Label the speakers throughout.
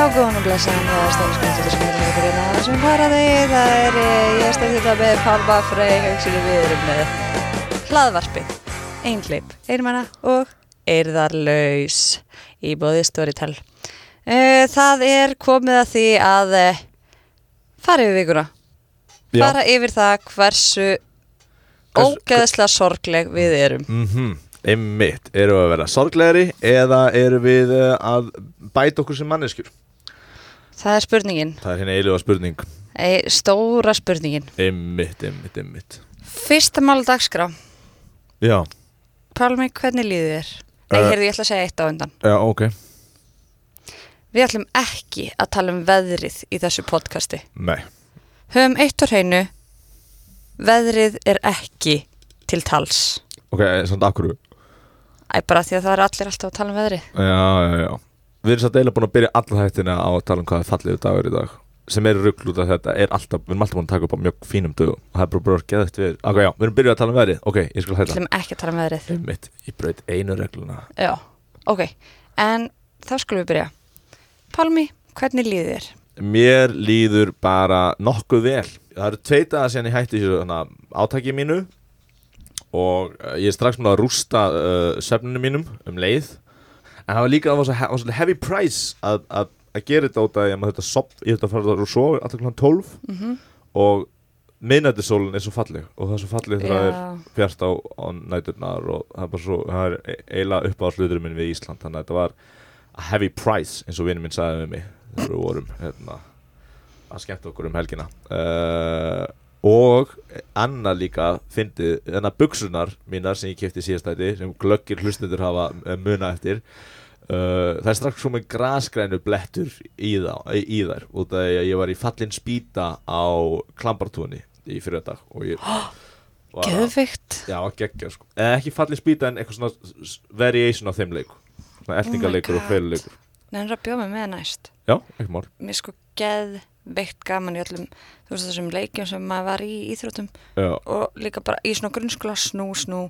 Speaker 1: Já, góðan og blessaðan, það er Steini Skvæntur sem heitir ykkur hérna sem paraði, það er, eh, ég stefði þetta með Pálma Frey, hugsinni við erum með hlaðvarpið, einhleip, einmanna og eirðarlaus í bóði Storytel. Uh, það er komið að því að uh, fara yfir vikuna,
Speaker 2: Já.
Speaker 1: fara yfir það hversu
Speaker 2: Hvers-
Speaker 1: ógeðslega sorgleg við erum.
Speaker 2: Mhm, einmitt, erum við að vera sorglegri eða erum við uh, að bæta okkur sem manneskjur?
Speaker 1: Það er spurningin,
Speaker 2: Það er hérna eiginlega spurning
Speaker 1: e, stóra spurningin.
Speaker 2: Einmitt, einmitt, einmitt
Speaker 1: Fyrsta mál dagskrá,
Speaker 2: Já,
Speaker 1: Pálmi, hvernig líður þér? Nei,
Speaker 2: Eh,
Speaker 1: heyrðu, ég ætla að segja eitt á undan.
Speaker 2: já, ok
Speaker 1: Við ætlum ekki að tala um veðrið í þessu podcasti.
Speaker 2: Nei,
Speaker 1: Höfum eitt á hreinu, veðrið er ekki til tals.
Speaker 2: ok, samt akkur
Speaker 1: Æ, bara því að það er allir alltaf að tala um veðrið.
Speaker 2: Já, já, já Við erum satt eiginlega búin að byrja alla hættina á að tala um hvað er fallegur dagur í dag sem er ruggl út af þetta er alltaf, við erum alltaf búin að taka upp á mjög fínum dögum og það er bara bara geðast við Ok, já, við erum byrjuð að tala um veðrið, ok, ég skal
Speaker 1: Við
Speaker 2: hætta
Speaker 1: ætlum ekki að tala um veðrið.
Speaker 2: Einmitt, ég braut einu regluna
Speaker 1: Já, ok. En þá skulum við byrja. Pálmi, hvernig líður þér?
Speaker 2: Mér líður bara nokkuð vel Það eru tvei dagar síðan ég hætti þessu þarna, átaki mínu og uh, ég er strax með að rústa uh, svefninu mínum um leið en það var líka það var svo, he- var svo heavy price að, að, að gera þetta út að ég maður þetta sopp, ég þetta að fara að svo alltaf kl. 12
Speaker 1: Mm
Speaker 2: og miðnættisólin er svo falleg og það er svo falleg þegar það er fjart á, á næturnar og það er bara svo, það er e- eiginlega upp á sluturum minn við Ísland þannig að þetta var a heavy price eins og vinur minn sagði við mig þegar við vorum hérna, að skemmta okkur um helgina uh, og annað líka fyndið, þannig að buksunar mínar sem ég kefti síðastæti sem glöggir hlustundur hafa eh, muna eftir uh, það er strax svo með grasgrænu blettur í, þá, í, þær út af að ég var í fallin spýta á klambartúni í fyrir dag og ég
Speaker 1: geðvikt.
Speaker 2: Já, geggja sko Eða ekki fallið spýta en eitthvað svona variation á þeim leiku Svona eltingarleikur og
Speaker 1: God.
Speaker 2: feiluleikur
Speaker 1: Nefnir að bjóða mig með næst.
Speaker 2: Já, ekki mál
Speaker 1: Mér sko geðveikt gaman í öllum, þú veist þessum leikjum sem maður var í íþróttum
Speaker 2: Já,
Speaker 1: og líka bara í svona grunnskóla snú, snú,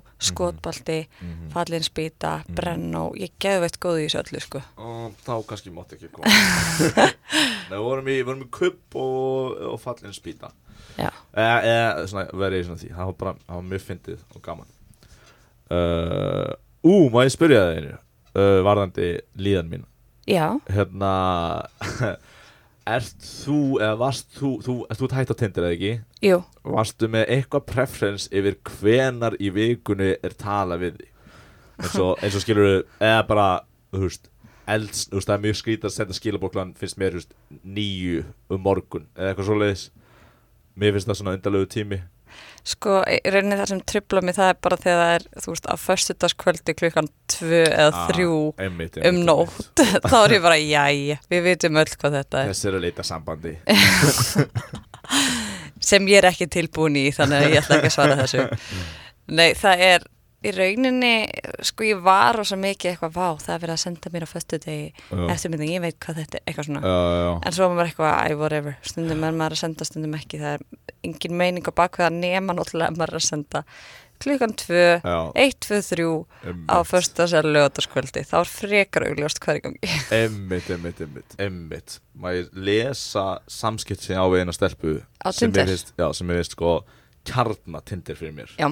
Speaker 2: Mhm.
Speaker 1: fallin spýta, brennó, ég geðveitt góð í þessu öllu sko.
Speaker 2: og þá kannski mátti ekki koma. Nei, við vorum í, við vorum í kupp og, og fallin spýta.
Speaker 1: Já.
Speaker 2: Eða, eða svona því. Það var bara, það var mjög fyndið og gaman. Uh, Ú, má ég spyrja það einu? Uh, Varðandi líðan mín
Speaker 1: Já,
Speaker 2: Hérna Ert þú, eða varst þú, þú, þú ert hægt á Tinder eða ekki?
Speaker 1: jú,
Speaker 2: Varstu með eitthvað preference yfir hvenar í vikunni er tala við því eins og, eins og skilur eða bara, þú veist elds, þú veist, það er mjög skrítið að senda skilabóklan finnst mér, þú veist, nýju um morgun eða eitthvað svoleiðis. Mér finnst það svona undarlegu tími
Speaker 1: sko, í rauninni það sem trubla mig það er bara þegar það er, þú veist, á föstudagskvöldi klukkan tvö eða
Speaker 2: Ah,
Speaker 1: þrjú
Speaker 2: einmitt,
Speaker 1: um nótt, þá er ég bara, jæja, við vitum öll hvað þetta er,
Speaker 2: þessi er að leita sambandi.
Speaker 1: Sem ég er ekki tilbúin í, þannig að ég ætla ekki að svara þessu. Nei, það er, í rauninni, sko, ég var rosa mikið eitthvað, vá, það er verið að senda mér á föstudegi
Speaker 2: Já.
Speaker 1: eftirmynding, ég veit hvað þetta er, eitthvað svona.
Speaker 2: já, já,
Speaker 1: En svo var maður eitthvað, æ, whatever, stundum er maður að senda, stundum ekki, það er engin meining á bakveða nema náttúrulega maður að senda klukkan tvö,
Speaker 2: já,
Speaker 1: eitt, tvö, þrjú
Speaker 2: einmitt.
Speaker 1: á föstudags eða lögataskvöldi, þá er frekar augljóst er í gangi.
Speaker 2: Einmitt, einmitt, einmitt Má ég lesa samskipt sem ég á við eina stelpu
Speaker 1: Á
Speaker 2: sem mér finnst sko kjarna Tinder fyrir mér.
Speaker 1: Já,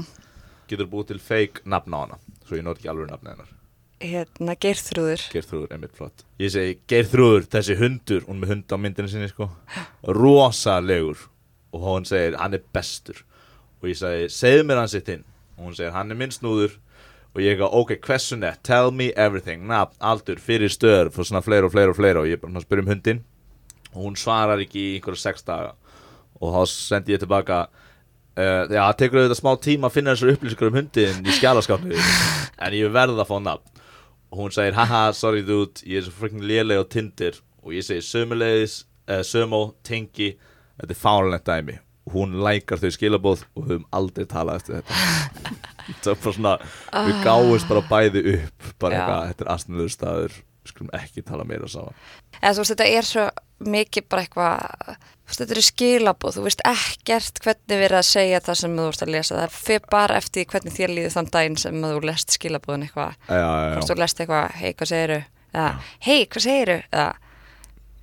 Speaker 2: Getur búið til fake nafn á hana Svo ég nót ekki alveg nafni hennar.
Speaker 1: Hérna, Geirþrúður,
Speaker 2: Geirþrúður, einmitt flott. Ég segi, Geirþrúður, þessi hundur Hún með hund á myndinu sinni sko. Rosalegur. Og hún segir, hann er bestur. Og ég segi, segðu mér hann sitt inn. Og hún segir, hann er minn snúður. Og ég gaf, ok, hversu nett, tell me everything. Nafn, aldur, fyrir stöður For svona fleira og fleira og fleira. Og ég bara spyr um hundin Og hún svarar ekki í einhverja sex daga. Og þá sendi ég tilbaka uh, Já, það tekur auðvitað smá tíma að finna þessar upplýsingar um hundin Í skjálaskápnu En ég verð að fá nafn. Og hún segir, haha, sorry dude Ég er svo freaking léleg á Tinder. Og ég segi, sömulegis, uh, sömó, tengi. Þetta er fánlegt dæmi. Og hún lækar þau skilabóð Og við höfum aldrei talað eftir þetta. Það er bara svona, við gáumst bara bæði upp. Bara eitthvað, þetta er astnilegur staður Við skulum ekki tala meira saman.
Speaker 1: Eða þú veist, þetta er svo mikið bara eitthvað, þetta eru skilabóð, þú veist ekkert hvernig verið að segja það sem þú veist að lesa, það fyrir bara eftir hvernig þér líður þann daginn sem þú lest skilabóðin eitthvað, hvort þú lest eitthvað, hei, hvað segiru, eða, hei, hvað segiru, eða,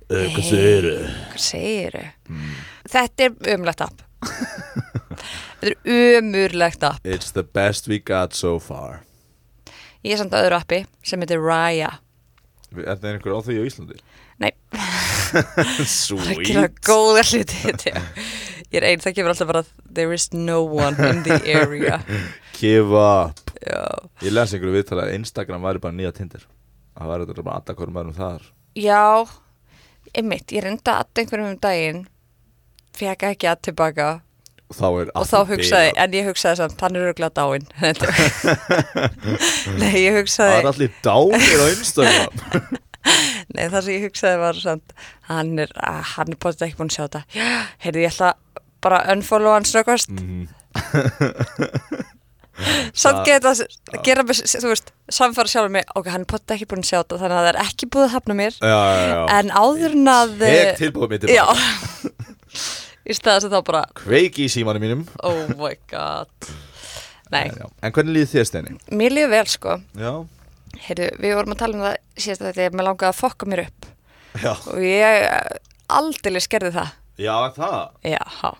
Speaker 2: Hvað segir þau?
Speaker 1: Hvað segir
Speaker 2: Mm.
Speaker 1: Þetta er umlegt app. Þetta er umurlegt app.
Speaker 2: It's the best we got so far.
Speaker 1: Ég er samt öðru appi sem heitir Raya.
Speaker 2: Er það einhver á því á Íslandi?
Speaker 1: Nei, það er að
Speaker 2: Sweet.
Speaker 1: Gera góða hluti. Ég er einn, það kemur alltaf bara There is no one in the area.
Speaker 2: Give up.
Speaker 1: Já,
Speaker 2: Ég les einhverju viðtala að Instagram væri bara nýja Tinder. Það væri þetta bara alltaf hverjum öðrum þar.
Speaker 1: Já einmitt, ég reynda að einhverjum um daginn fekk ekki að tilbaka.
Speaker 2: Og þá
Speaker 1: og þá hugsaði, en ég hugsaði samt hann er örgulega dáinn. Nei, ég
Speaker 2: Það
Speaker 1: hugsaði
Speaker 2: er allir dánir á Instagram
Speaker 1: Nei, það sem ég hugsaði var samt hann er, hann er potið ekki búin að sjá þetta. Heyrðu, ég ætla bara að unfollow hann snöggvast.
Speaker 2: Mhm.
Speaker 1: samt geta gera mig, þú veist, samfara sjálfur mig ok, hann er potið ekki búin að sjá þetta þannig að það er ekki búið að hafna mér.
Speaker 2: Já, já, já.
Speaker 1: En áður en að
Speaker 2: Heg tilbúið mitt
Speaker 1: Já. Í staðast að þá bara
Speaker 2: Kveiki í símanum mínum.
Speaker 1: Oh my god. Nei.
Speaker 2: En hvernig líður þér Steini?
Speaker 1: mér líður vel sko.
Speaker 2: Já
Speaker 1: Heyrðu, við vorum að tala um það síðast að þetta mér langaði að fokka mér upp.
Speaker 2: Já,
Speaker 1: og ég aldrei skerði það.
Speaker 2: Já það?
Speaker 1: Já,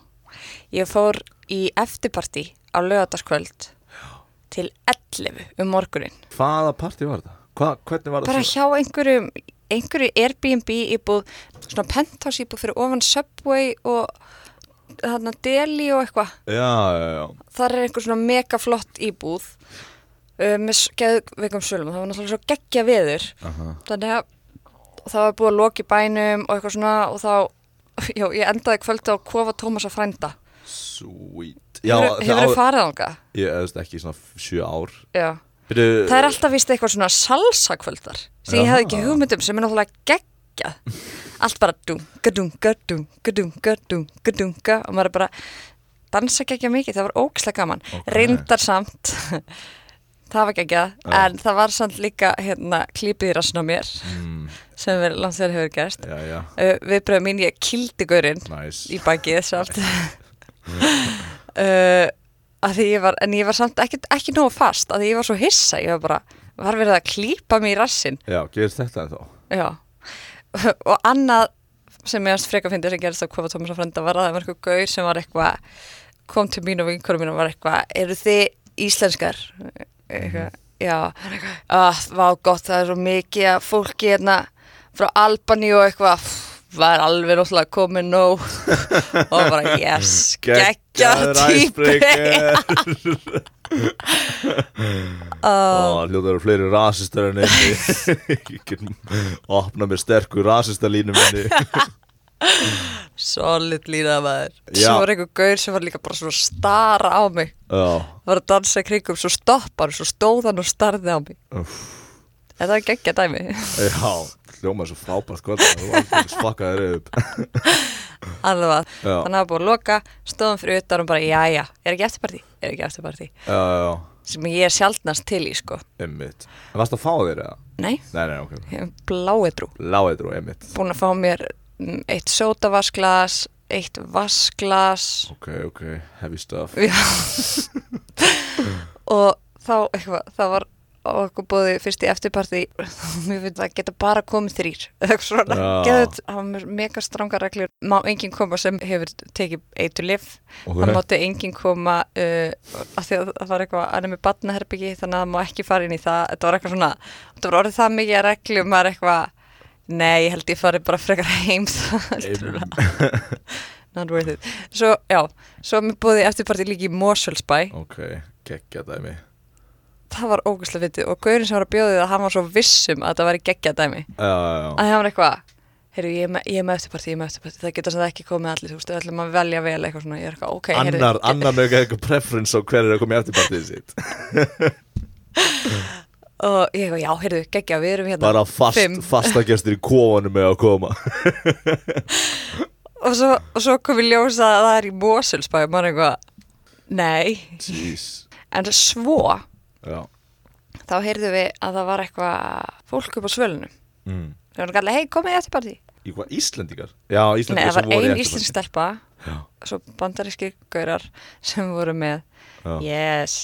Speaker 1: ég fór í eftirparti á lögataskvöld til 11 um morgunin
Speaker 2: Hvaða partí var þetta? Hva, hvernig var
Speaker 1: bara
Speaker 2: það?
Speaker 1: hjá einhverjum einhverju Airbnb íbúð svona penthouse íbúð fyrir ofan Subway og þarna Deli og eitthvað.
Speaker 2: Já, já, já.
Speaker 1: Þar er einhver svona mega flott íbúð uh, með geðveikum sölum það var náttúrulega svo geggja veður.
Speaker 2: Aha.
Speaker 1: þannig að það var búið að loka í bænum og eitthvað svona og þá já, ég endaði kvöldi á kofa Tómas að frænda.
Speaker 2: Sweet. Já,
Speaker 1: hefur
Speaker 2: það
Speaker 1: þið
Speaker 2: á-
Speaker 1: farið ánga?
Speaker 2: Ég eðast ekki svona sjö ár.
Speaker 1: Já,
Speaker 2: Byrju,
Speaker 1: það er alltaf vist eitthvað svona salsa kvöldar sem ég
Speaker 2: Jaha.
Speaker 1: hefði ekki hugmyndum sem er náttúrulega geggja allt bara dunga, dunga, dunga, dunga, dunga, dunga og maður bara dansa geggja mikið, það var ógislega gaman.
Speaker 2: Ok.
Speaker 1: reyndar samt það var geggja,
Speaker 2: Já.
Speaker 1: en það var samt líka hérna klípið í rassinu á mér
Speaker 2: mm,
Speaker 1: sem við langt þegar hefur gerst
Speaker 2: Já, já,
Speaker 1: uh, viðbröð mín, ég kildi gaurinn
Speaker 2: næs
Speaker 1: í bakið samt. Uh, að ég var en ég var samt ekki, ekki nógu fast að ég var svo hissa, ég var bara var verið að klípa mig í rassin
Speaker 2: Já, gerist þetta þá?
Speaker 1: Já. Og annað sem ég aðast freka fyndi sem gerist á Kofa Tómas og Frenda var að það var eitthvað gaur sem var eitthvað kom til mín og vinkurum mín og var eitthvað eru þið íslenskar eitthvað, já. Að, vá gott, það er svo mikið að fólki hérna frá Albani og eitthvað. Var alveg náttúrulega komið nóg. Og bara yes geggja típi
Speaker 2: Ó, hljóta eru fleiri rasistar en einni. Ég opna mér sterkur rasistalínu minni
Speaker 1: solid lína maður.
Speaker 2: Já.
Speaker 1: svo var einhver gaur sem var líka bara svona stara á mig.
Speaker 2: Já,
Speaker 1: var að dansa í kringum, svo stoppar svo stóð hann og starði á mig.
Speaker 2: Úff.
Speaker 1: þetta var geggja dæmi?
Speaker 2: Já, hljóma svo frábært kvöld Þú alveg spakkaði þér upp.
Speaker 1: Alveg að
Speaker 2: Já,
Speaker 1: þannig að það var búið að loka, stóðum fyrir utan og bara jæja, er ekki eftirparti, er ekki eftirparti
Speaker 2: já, já, já,
Speaker 1: sem ég er sjaldnast til í sko.
Speaker 2: Emmitt En varst að fá þér eða?
Speaker 1: nei,
Speaker 2: Nei, nei, ok.
Speaker 1: Ég hef bláedrú
Speaker 2: Láetrú, emmitt
Speaker 1: búin að fá mér eitt sótavasklas eitt vasklas
Speaker 2: Ok, ok, heavy stuff.
Speaker 1: Og þá eitthvað, það var okkur búið fyrst í eftirparti. Mér finnst það geta bara komið þrýr eitthvað svona, það var mega stranga reglur, má enginn koma sem hefur tekið eitur lif
Speaker 2: Ok,
Speaker 1: það mátti enginn koma uh, af því að það var eitthvað, hann með batnaherbyggi þannig að það má ekki fara inn í það. Þetta var eitthvað svona, þetta var orðið það mikið að reglum maður eitthvað, nei, ég held ég fari bara frekar heim það heldur
Speaker 2: Em.
Speaker 1: not worth it. Svo, já, svo mér búið í eftirparti líka í Mosfellsbæ.
Speaker 2: Ok, geggja dæmi.
Speaker 1: Það var ógustlega fyndið og gaurin sem var að bjóða því það hann var svo vissum að það væri geggja dæmi.
Speaker 2: Já, já, já.
Speaker 1: Að það var eitthvað heyrðu, ég, er með- ég er með eftirparti, ég er með eftirparti það geta sem það ekki komið allir, þú veist, við ætlum að velja vel eitthvað svona, ég er eitthvað, ok, heyrðu,
Speaker 2: Annar, annar nögg eitthvað preference á hver er að koma í eftirpartið sitt
Speaker 1: og ég eitthvað, já, heyrðu, geggja, við erum hérna
Speaker 2: Bara fast, fastagestur í kofanum með að koma.
Speaker 1: Og svo, og svo kom við ljósa að það er í Mosfellsbæ og eitthvað, nei.
Speaker 2: Jeez.
Speaker 1: En svo,
Speaker 2: Já.
Speaker 1: þá heyrðu við að það var eitthvað fólk upp á svölunum.
Speaker 2: Mm.
Speaker 1: það var gætlega, hei, komið í eftirparti
Speaker 2: Í hvað, Íslendingar? Já,
Speaker 1: nei,
Speaker 2: Íslendingar
Speaker 1: það var ein
Speaker 2: eftirparti.
Speaker 1: íslensk stelpa
Speaker 2: Já,
Speaker 1: svo bandaríski gaurar sem voru með.
Speaker 2: Já,
Speaker 1: yes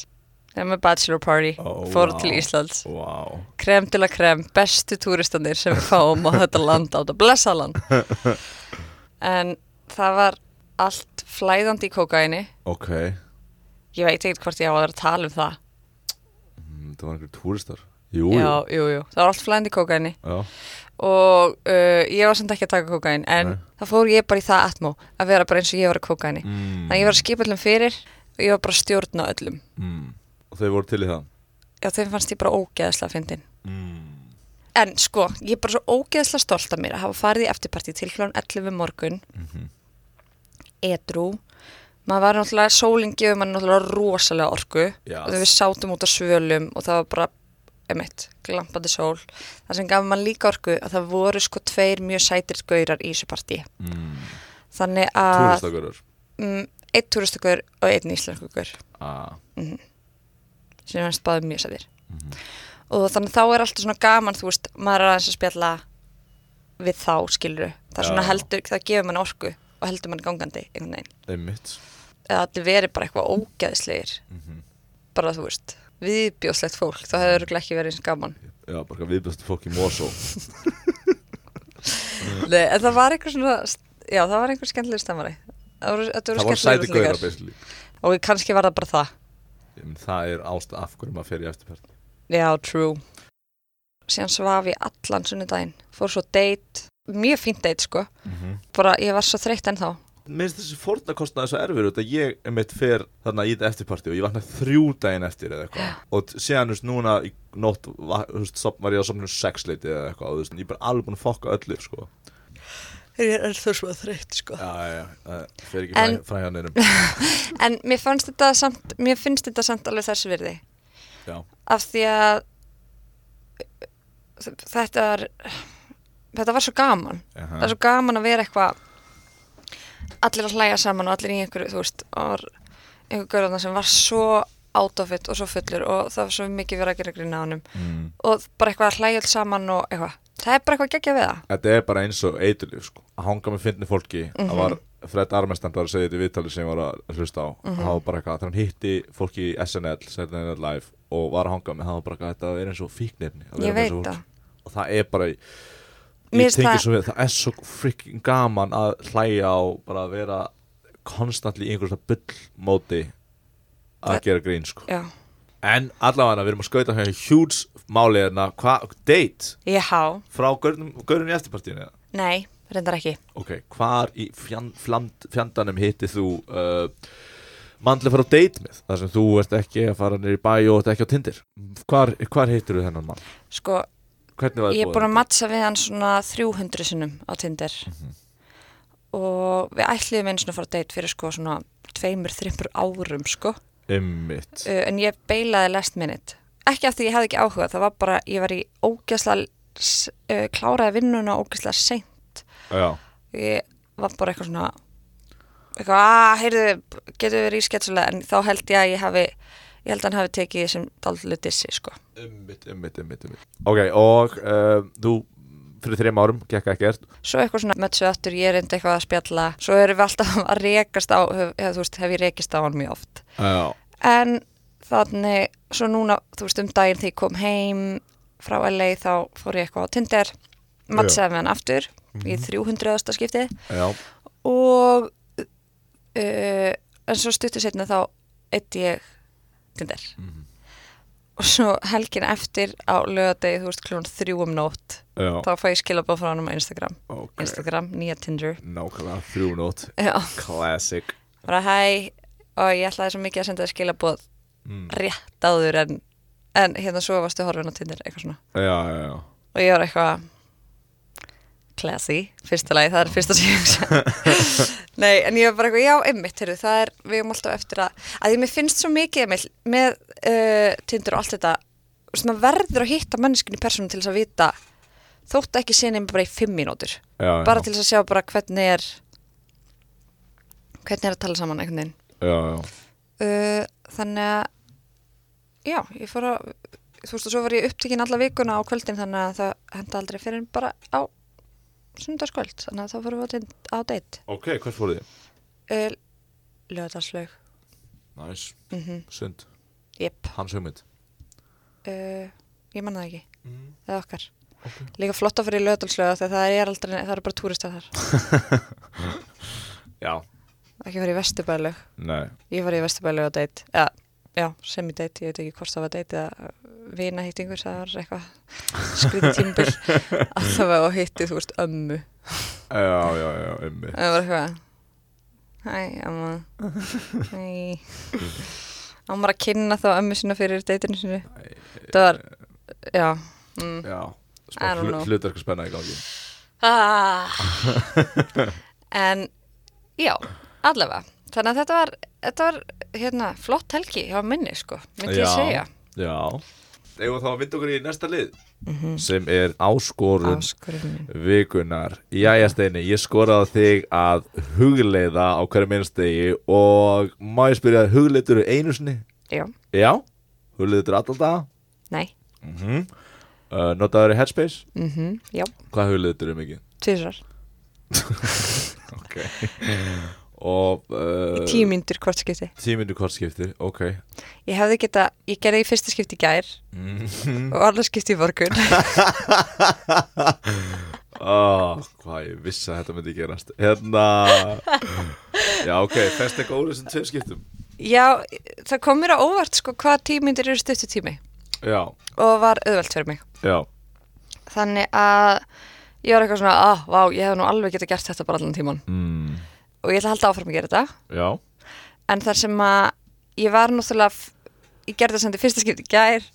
Speaker 1: þegar með bachelor party.
Speaker 2: Ó,
Speaker 1: fór
Speaker 2: vá.
Speaker 1: til Íslands.
Speaker 2: Vá.
Speaker 1: Krem til að krem, bestu túristanir sem við fáum á þetta land, á þetta blessa land. En það var allt flæðandi í kókaini
Speaker 2: Ok.
Speaker 1: Ég veit ekkert hvort ég á að vera að tala um það.
Speaker 2: Mm, Það var einhverjum túristar. Jú,
Speaker 1: já, jú, jú, það var allt flæðandi í kókaini
Speaker 2: jú Já,
Speaker 1: og uh, ég var samt ekki að taka kókain en
Speaker 2: Nei.
Speaker 1: þá fór ég bara í það atmó að vera bara eins og ég var að kókaini
Speaker 2: mm.
Speaker 1: þannig að ég var að skipa öllum fyrir og ég var bara að stjórna öllum.
Speaker 2: Mm. Og þau voru til í það
Speaker 1: já, þeim fannst ég bara ógeðslega fyndin
Speaker 2: mm.
Speaker 1: en sko, ég er bara svo ógeðslega stolt af mér að hafa farið í eftirparti til klón 11 morgun
Speaker 2: Mhm.
Speaker 1: edrú maður var náttúrulega, sólinn gefur maður náttúrulega rosalega orku
Speaker 2: Já.
Speaker 1: og við sátum út á svölum og það var bara emitt, glampandi sól það sem gaf maður líka orku að það voru sko tveir mjög sætir gaurar í þessu partí
Speaker 2: mm.
Speaker 1: þannig að
Speaker 2: Túristagurur
Speaker 1: mm, einn túristakur og einn íslenskugur
Speaker 2: ah.
Speaker 1: Sem er báðið mjög sætir.
Speaker 2: Mhm.
Speaker 1: og þannig þá er alltaf svona gaman þú veist, maður er aðeins að spjalla við þá skiluru það er svona heldur, það gefur mann orku og heldur mann gangandi einhvern veginn.
Speaker 2: Einmitt.
Speaker 1: Eða allir verið bara eitthvað ógeðslegir.
Speaker 2: Mhm.
Speaker 1: bara þú veist, viðbjóðslegt fólk þá hefur örugglega ekki verið eins gaman.
Speaker 2: Já, bara viðbjöstu fólk í Mosó.
Speaker 1: Nei, en það var einhver svona já, það var einhver skemmtileg stemmari það voru,
Speaker 2: Það
Speaker 1: voru
Speaker 2: voru sæti basically.
Speaker 1: Og kannski var það bara það.
Speaker 2: Ég Það er ástæð af hverju maður fer í eftirferð
Speaker 1: Já, true. Síðan svaf ég allan sunnudaginn. Fór svo date, mjög fínt date sko. Bara ég var svo þreytt ennþá.
Speaker 2: Mér finnst þessi fórnarkostnaði svo erfir út að ég einmitt fer þarna í þetta eftirparti og ég vakna þrjú daginn eftir eða eitthvað og síðan, þú veist, núna í nótt va- þú veist, var ég á somnum sexleiti eða eitthvað og þú veist, ég er bara alveg búin að fokka öllu, sko
Speaker 1: Ég er svo svo þreytt sko.
Speaker 2: Já, já, já, það fer ekki
Speaker 1: En-
Speaker 2: fræ, fræ hjá neinum
Speaker 1: En mér fannst þetta samt, mér finnst þetta samt alveg þessi virði.
Speaker 2: Já,
Speaker 1: Af því að þetta var, þetta var svo gaman.
Speaker 2: Aha.
Speaker 1: Það er svo gaman að vera eitthvað, allir að hlæja saman og allir í einhverju, þú veist, og var einhver görðarna sem var svo out of it og svo fullur og það var svo mikið verið að gera grína á honum.
Speaker 2: Mm.
Speaker 1: og bara eitthvað að alls saman og eitthvað. Það er bara eitthvað geggja við það.
Speaker 2: Þetta er bara eins og eiturlíf, sko. Að hanga með fyndni fólki.
Speaker 1: Mhm.
Speaker 2: það var Fred Armstrong var að segja þetta í viðtali sem ég var að hlusta á.
Speaker 1: Mhm.
Speaker 2: það var bara eitthvað, þegar hann hitti fólki í SNL Night Live og var að hanga með það var bara eitthvað, þetta er eins og fíknirni að
Speaker 1: ég veit það.
Speaker 2: Og það er bara
Speaker 1: Mér
Speaker 2: ég
Speaker 1: finnst
Speaker 2: tengi
Speaker 1: það-
Speaker 2: svo við, það er svo freaking gaman að hlæja á bara að vera konstantli í einhverjum bullmóti að gera grín sko.
Speaker 1: já,
Speaker 2: en allavega við erum að skauta hér hjúts máli hérna, hvað, date?
Speaker 1: Há,
Speaker 2: frá gaurinn í eftirpartíinu
Speaker 1: nei, reyndar ekki.
Speaker 2: Ok, hvar í fjand, fland, fjandanum hitti þú uh, mannlega fara á date með? Þar sem þú ert ekki að fara nýr í bæ og ert ekki á tindir hvar, hvar hittir þú þennan mann?
Speaker 1: sko, ég er búin að mattsa við hann svona 300 sinnum á Tinder. Og við ætliðum einu svona að fara að date fyrir sko svona tveimur, þreymur árum sko
Speaker 2: Einmitt.
Speaker 1: Uh, en ég beilaði last minute. Ekki af því ég hefði ekki áhuga, það var bara ég var í ógeðslega uh, kláraði vinnuna ógeðslega seint.
Speaker 2: Já,
Speaker 1: ég var bara eitthvað svona eitthvað, að, heyrðu, getur verið í sketsulega en þá held ég að ég hafi ég held að hann hafi tekið sem daldlu dissi sko.
Speaker 2: Einmitt, einmitt, einmitt, einmitt. Ok, og uh, þú fyrir þreim árum, gekk ekkert.
Speaker 1: Svo eitthvað svona mötsu aftur, ég er enda eitthvað að spjalla. Svo erum við alltaf að rekast á hef, hef, þú veist, hef ég rekist á hann mjög oft.
Speaker 2: Já,
Speaker 1: en þannig, svo núna þú veist, um daginn þegar ég kom heim frá LA þá fór ég eitthvað á Tinder mattsaði með hann aftur í 300. skipti.
Speaker 2: Já,
Speaker 1: og uh, en svo stuttur setna þá eitt ég Tinder.
Speaker 2: Mhm.
Speaker 1: Og svo helgin eftir á lögadegi, þú veist, klón þrjú um nótt
Speaker 2: já.
Speaker 1: þá fæ ég skilabóð frá hann á Instagram.
Speaker 2: Ok,
Speaker 1: Instagram, nýja Tinder.
Speaker 2: Nákvæmlega þrjú nót
Speaker 1: Já,
Speaker 2: Classic.
Speaker 1: Bara hæ og ég ætlaði svo mikið að senda þér skilabóð
Speaker 2: mm.
Speaker 1: rétt áður en en hérna svo varstu horfin á Tinder eitthvað svona.
Speaker 2: Já, já, já.
Speaker 1: Og ég var eitthvað classy, fyrsta lagi, það er fyrsta hugsa. Nei, en ég var bara eitthvað, já, einmitt, heyrðu, það er, við erum alltaf eftir að, að ég mér finnst svo mikið, Emil, með uh, Tinder og allt þetta, maður verður að hitta manneskinu í persónu til þess að vita, þótt ekki sinni bara í fimm mínútur,
Speaker 2: Já,
Speaker 1: bara til þess að sjá bara hvernig er, hvernig er að tala saman einhvern veginn.
Speaker 2: Já, já.
Speaker 1: Uh, þannig að, já, ég fór að, þú veist, og svo var ég upptekinn alla vikuna á kvöldin, þannig að það henda aldrei fyrir bara á sunnudagskvöld, þannig að þá fórum við á, date.
Speaker 2: Ok, hvert fóruð þið?
Speaker 1: Uh, Löðarslaug.
Speaker 2: Næs,
Speaker 1: Mm
Speaker 2: sund.
Speaker 1: Jep,
Speaker 2: hans hugmynd.
Speaker 1: Uh, ég man það ekki.
Speaker 2: Mm.
Speaker 1: það er okkar.
Speaker 2: Ok.
Speaker 1: líka flott að fyrir í löðalslöða þegar það er aldrei, það eru bara túrista þar.
Speaker 2: Já,
Speaker 1: ekki farið í vesturbælu
Speaker 2: nei.
Speaker 1: Ég farið í vesturbælu á date. Já, já, sem í date, ég veit ekki hvort það var date eða vina hittingur, það var eitthvað skrítið tímbil að það var að hitti, þú veist, ömmu.
Speaker 2: Já, já, já, ummi
Speaker 1: það var eitthvað hæ, amma. Hæ. Ámar að kynna þá ömmu sinna fyrir deitinu sinu það var, já mm.
Speaker 2: Já,
Speaker 1: I
Speaker 2: smá
Speaker 1: don't
Speaker 2: hlu,
Speaker 1: know.
Speaker 2: hlutarku spenna í gangi.
Speaker 1: Ah. en já, allavega. Þannig að þetta var, þetta var hérna, flott helgi hjá minni sko, myndi ég
Speaker 2: Já.
Speaker 1: segja.
Speaker 2: Já. Eða þá að vinda okkur í næsta lið?
Speaker 1: Mm
Speaker 2: sem er áskorun
Speaker 1: áskorunni
Speaker 2: vikunar Jæja Steini, ég skoraði þig að hugleiða á hverju minnstegi og má ég spyrja hugleitur einu sinni?
Speaker 1: já,
Speaker 2: Já, hugleitur alltaf
Speaker 1: nei,
Speaker 2: mm -hmm. uh, Notaður í Headspace?
Speaker 1: Mhm, já,
Speaker 2: Hvað hugleitur er mikið?
Speaker 1: tvisar
Speaker 2: Ok Og uh,
Speaker 1: tíu mínútur hvort skipti
Speaker 2: Tímyndu kortskipti, ok.
Speaker 1: Ég hefði geta, ég gerði í fyrsta skipti í gær
Speaker 2: mm.
Speaker 1: og allar skipti í morgun.
Speaker 2: Oh, Hvað ég vissi að þetta myndi gerast. Hérna Já, ok, fest eitthvað úr þessum tveim skiptum?
Speaker 1: Já, það kom mér á óvart sko hvað tíu mínútur eru stuttu tími.
Speaker 2: Já,
Speaker 1: og var auðvelt fyrir mig.
Speaker 2: Já.
Speaker 1: Þannig að ég var eitthvað svona, ah, vá, ég hef nú alveg geta gert þetta bara allan tíman
Speaker 2: mm.
Speaker 1: Og ég ætla að halda áfram að gera þetta.
Speaker 2: Já,
Speaker 1: en þar sem að ég var náttúrulega ég gerði það sem þetta fyrsta skipti gær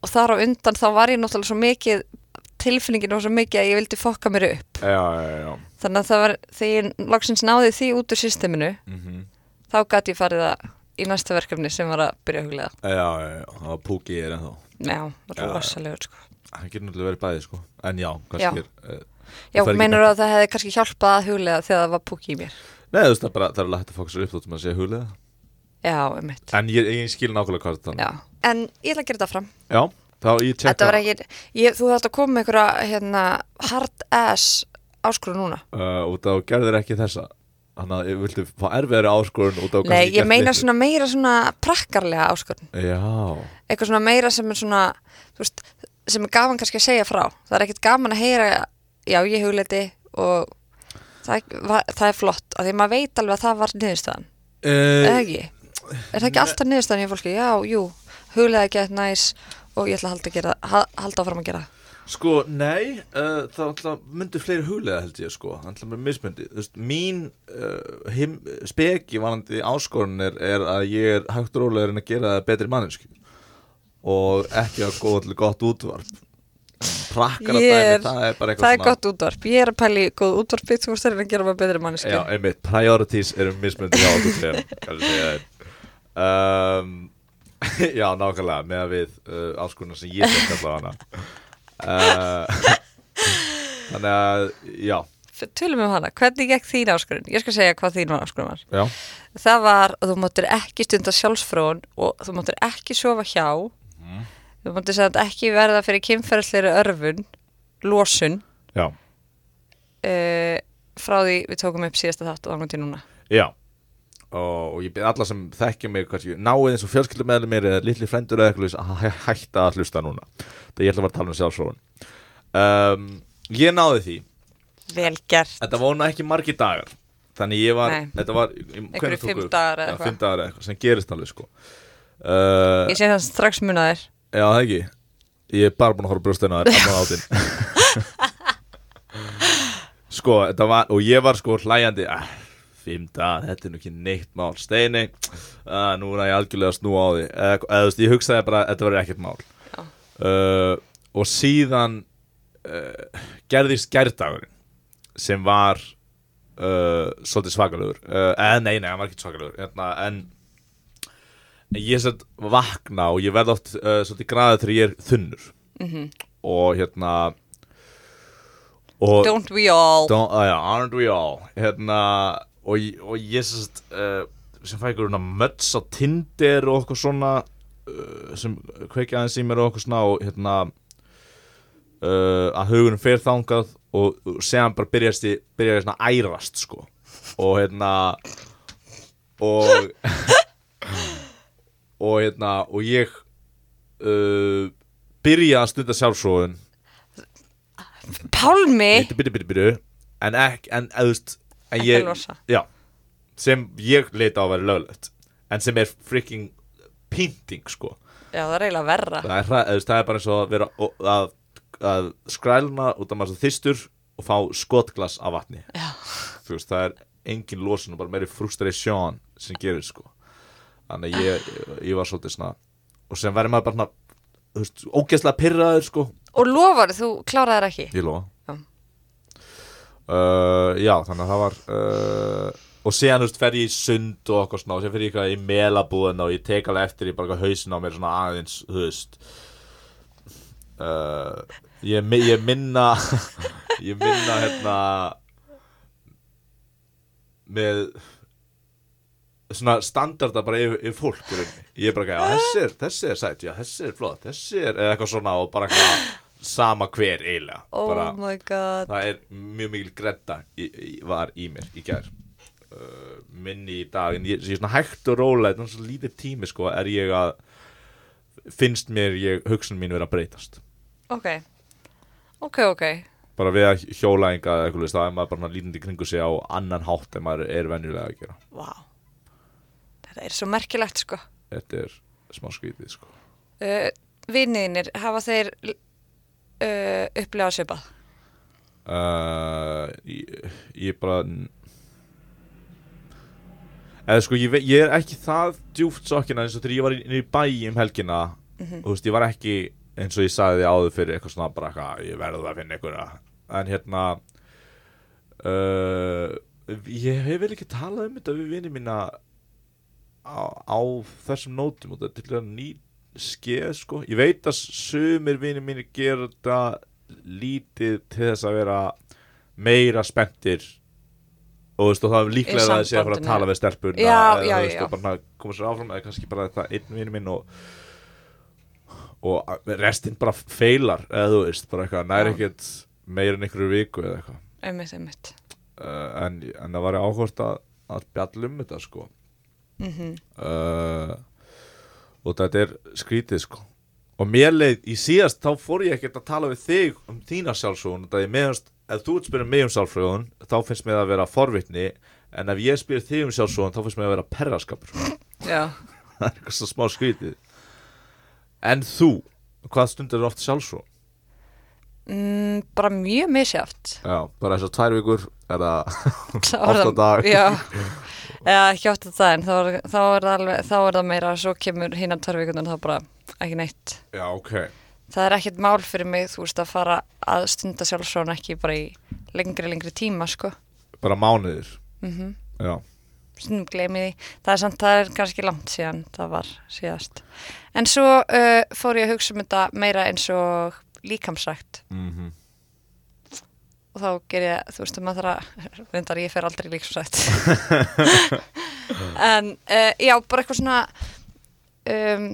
Speaker 1: og þar á undan þá var ég náttúrulega svo mikið tilfinningin var svo mikið að ég vildi fokka mér upp.
Speaker 2: Já, já, já.
Speaker 1: þannig að það var, þegar ég loksins náði því út úr systeminu,
Speaker 2: Mm
Speaker 1: þá gæti ég farið að í næsta verkefni sem var að byrja að huglega
Speaker 2: já, já, já, það var púki ég er ennþá.
Speaker 1: Já,
Speaker 2: Já.
Speaker 1: rosalegur sko.
Speaker 2: Það getur náttúrulega verið bæði, sko. En já,
Speaker 1: Já.
Speaker 2: kannski er uh,
Speaker 1: já, meinar að það hefði kannski hjálpað að huglega þegar það var púki í mér?
Speaker 2: Nei, þú veist, það er bara, það er hægt að fóka sér upp þóttum að segja huglega
Speaker 1: já, um mitt
Speaker 2: En ég, ég skil nákvæmlega hvað þetta
Speaker 1: já. en ég ætla að gera þetta fram
Speaker 2: Já, þá ég tjekka
Speaker 1: Þetta var ekki, ég, þú þátt að koma með einhverja hérna, hard ass áskrú núna.
Speaker 2: uh, Út á gerðir ekki þessa. Þannig að ég vildi fá erfiðari áskorun út á
Speaker 1: Nei,
Speaker 2: kannski
Speaker 1: ég
Speaker 2: gert
Speaker 1: meina svona meira svona prakkarlega áskorun.
Speaker 2: Já,
Speaker 1: Eitthvað svona meira sem er svona, þú veist, sem er gaman kannski að segja frá. Það er ekkert gaman að heyra, já, ég hugleiti og það, var, það er flott. Af því maður veit alveg að það var niðurstaðan. Eða
Speaker 2: uh,
Speaker 1: ekki? Er það ekki alltaf niðurstaðan í fólki? Já, jú, ekki að næs og ég ætla að halda, að gera, ha- halda áfram að gera. það.
Speaker 2: Sko, nei, uh, það alltaf myndu fleiri huglega held ég sko, alltaf með mismyndi Þú veist, mín uh, him, speki vanandi áskorun er, er að ég er hægt rólega að gera það betri mannesku og ekki að góða til gott útvarp Prakkara
Speaker 1: Ég
Speaker 2: dæmi, það er bara eitthvað
Speaker 1: Það er gott útvarp. Ég er að pæli góð útvarpið, þú veist það er að gera maður betri manneski.
Speaker 2: Já, einmitt, priorities eru segja þeir um, Já, nákvæmlega, með að við uh, áskoruna sem ég fekk allavega hana uh, Þannig að, já,
Speaker 1: Tölum um hana, hvernig gekk þín áskorun? Ég skal segja hvað þín áskorun var.
Speaker 2: já
Speaker 1: Það var að þú máttir ekki stunda sjálfsfrón og þú máttir ekki sofa hjá. Þú máttir samt ekki verða fyrir kynferðsleiri örfun, losun,
Speaker 2: Já,
Speaker 1: uh, frá því við tókum upp síðasta þátt og þannig til núna.
Speaker 2: já og, og ég byrð alla sem þekkja mig náið eins og fjölskyldum með mér eða litli frendur eða eitthvað að hæ- hætta að hlusta núna það ég ætla að vera að tala um sjálfsróun um, Ég náði því
Speaker 1: Vel gert.
Speaker 2: Þetta voru nú ekki margir dagar Þannig ég var, þetta var
Speaker 1: eitthvað.
Speaker 2: fimm dagar eða eitthvað, sem gerist alveg sko uh,
Speaker 1: Ég sé það strax munaðir.
Speaker 2: Já, það ekki. Ég er bara búin að horfa átinn Sko, þetta var Og ég var sko hlæjandi ah, dagar, þetta er nú ekki neitt mál. Steini, ah, nú er ég algjörlega að snúa á því. Eða, eða þú veist, ég hugsaði bara Þetta verður ekkert mál. Uh, Og síðan uh, Gerðist gærdagurinn Sem var uh, Svolítið svakalegur. Uh, eða, Nei, nei, hann var ekki svakalegur. Hérna, En ég sett vakna og ég verð oft uh, svolítið græðið þegar ég er þunnur.
Speaker 1: Mm
Speaker 2: og hérna og
Speaker 1: Don't we all.
Speaker 2: don't, uh, yeah, aren't we all? Hérna og, og ég sett uh, sem fæ ykkur möts á Tinder og okkur svona uh, sem kveikja aðeins í mér og okkur svona og hérna uh, að hugunum fer þangað og, og séðan bara byrjast ég byrjaði svona að ærast sko. Og hérna og og hérna og ég uh, byrja að stunda sjálfsróðun
Speaker 1: Pálmi?
Speaker 2: Byrju, byrju, byrju, byrju en ekki, en en
Speaker 1: Ekki
Speaker 2: ég,
Speaker 1: losa.
Speaker 2: já, sem ég leita á að vera löglegt. En sem er freaking pynting sko.
Speaker 1: Já, það er eiginlega verra.
Speaker 2: Það er, veist, það er bara eins og að vera að, að skrælna út af maður svo þystur og fá skotglas af vatni.
Speaker 1: Já.
Speaker 2: þú veist, það er engin losun og bara meiri frustration sem gerir sko þannig að ég, ég var svolítið svona og sem verður maður bara svona ógeðslega pyrraður sko.
Speaker 1: Og lofar, þú kláraðir ekki?
Speaker 2: Ég lofa.
Speaker 1: Já.
Speaker 2: uh, já, þannig að það var uh, og síðan, þú veist, fer ég í sund og okkur svona og síðan fer ég eitthvað í melabúðina og ég tek alveg eftir í bara hausin á mér svona aðeins, þú veist. Uh, ég, ég minna ég minna hérna með svona standarda bara yfir, yfir fólk ég er bara ekki, þessi er, þessi er sætt þessi er flott, þessi er eða eitthvað svona og bara eitthvað sama hver eiginlega.
Speaker 1: Oh
Speaker 2: bara,
Speaker 1: my god.
Speaker 2: það er mjög mikil gretta í, í, var í mér í gær. Uh, minni í dag en ég, ég svona hægt og rólega, þetta er svona lítið tími sko, er ég að finnst mér ég, hugsun mín vera að breytast.
Speaker 1: Ok. Ok, ok.
Speaker 2: Bara við að hjóla enga þá er maður bara lítandi kringu sig á annan hátt en maður er venjulega að gera.
Speaker 1: Vá Þetta er svo merkilegt sko.
Speaker 2: Þetta er smá skrítið sko.
Speaker 1: Uh, Vinniðinir, hafa þeir uh, upplegað svipað?
Speaker 2: Uh, ég, ég bara eða sko ég, ég er ekki það djúft sokkina eins og þegar ég var inn í bæ um helgina
Speaker 1: Mhm.
Speaker 2: og þú veist ég var ekki eins og ég sagði því áður fyrir eitthvað svona bara eitthvað ég verður að finna einhverja. En hérna uh, ég hef vel ekki talað um þetta við vinið mína á, á þessum nótum og þetta er til að ný skeð sko. Ég veit að sumir vinið mínir gera þetta lítið til þess að vera meira spenntir og þú veist og það er líklega að það sé að fara að tala við stelpurna
Speaker 1: Já,
Speaker 2: eða,
Speaker 1: já,
Speaker 2: þú veist,
Speaker 1: já.
Speaker 2: og bara koma sér áfram eða kannski bara það einn vinur minn og og restinn bara feilar eða þú veist, bara eitthvað, næri ekkert meira en einhverju viku eða eitthvað.
Speaker 1: Einmitt, einmitt.
Speaker 2: Uh, en, en það var áhvert að, að bjalla um þetta sko
Speaker 1: mm
Speaker 2: uh, og þetta er skrítið sko. Og mér leið í síðast þá fór ég ekkert að tala við þig um þína sjálfsögun það er meðanst, ef þú ert spyrir mig um sjálfsögun þá finnst mér að vera forvitni en ef ég spyrir þig um sjálfsögun þá finnst mér að vera perraskapur.
Speaker 1: Já.
Speaker 2: Það er eitthvað svo smá skrítið. En þú, hvað stundur er oft sjálfsögun?
Speaker 1: Mm, Bara mjög misjátt
Speaker 2: Já, bara þessar tvær vikur er það
Speaker 1: Þá
Speaker 2: Oft á
Speaker 1: það-
Speaker 2: dag.
Speaker 1: Já. Eða ekki að það en þá er, þá er það alveg þá er það meira svo kemur hinnan törvíkunar þá bara ekki neitt.
Speaker 2: Já, ok.
Speaker 1: Það er ekkert mál fyrir mig þú veist að fara að stunda sjálfsvon ekki bara í lengri lengri tíma sko.
Speaker 2: Bara mánuðir?
Speaker 1: Mm
Speaker 2: Já,
Speaker 1: stundum gleymi því. Það er samt, það er kannski langt síðan það var síðast. En svo uh, fór ég að hugsa um þetta meira eins og líkamsrækt.
Speaker 2: Mhm.
Speaker 1: Og þá ger ég, þú veist, maður þarf að reyndar ég fer aldrei líkamsrækt. En uh, já, bara eitthvað svona um,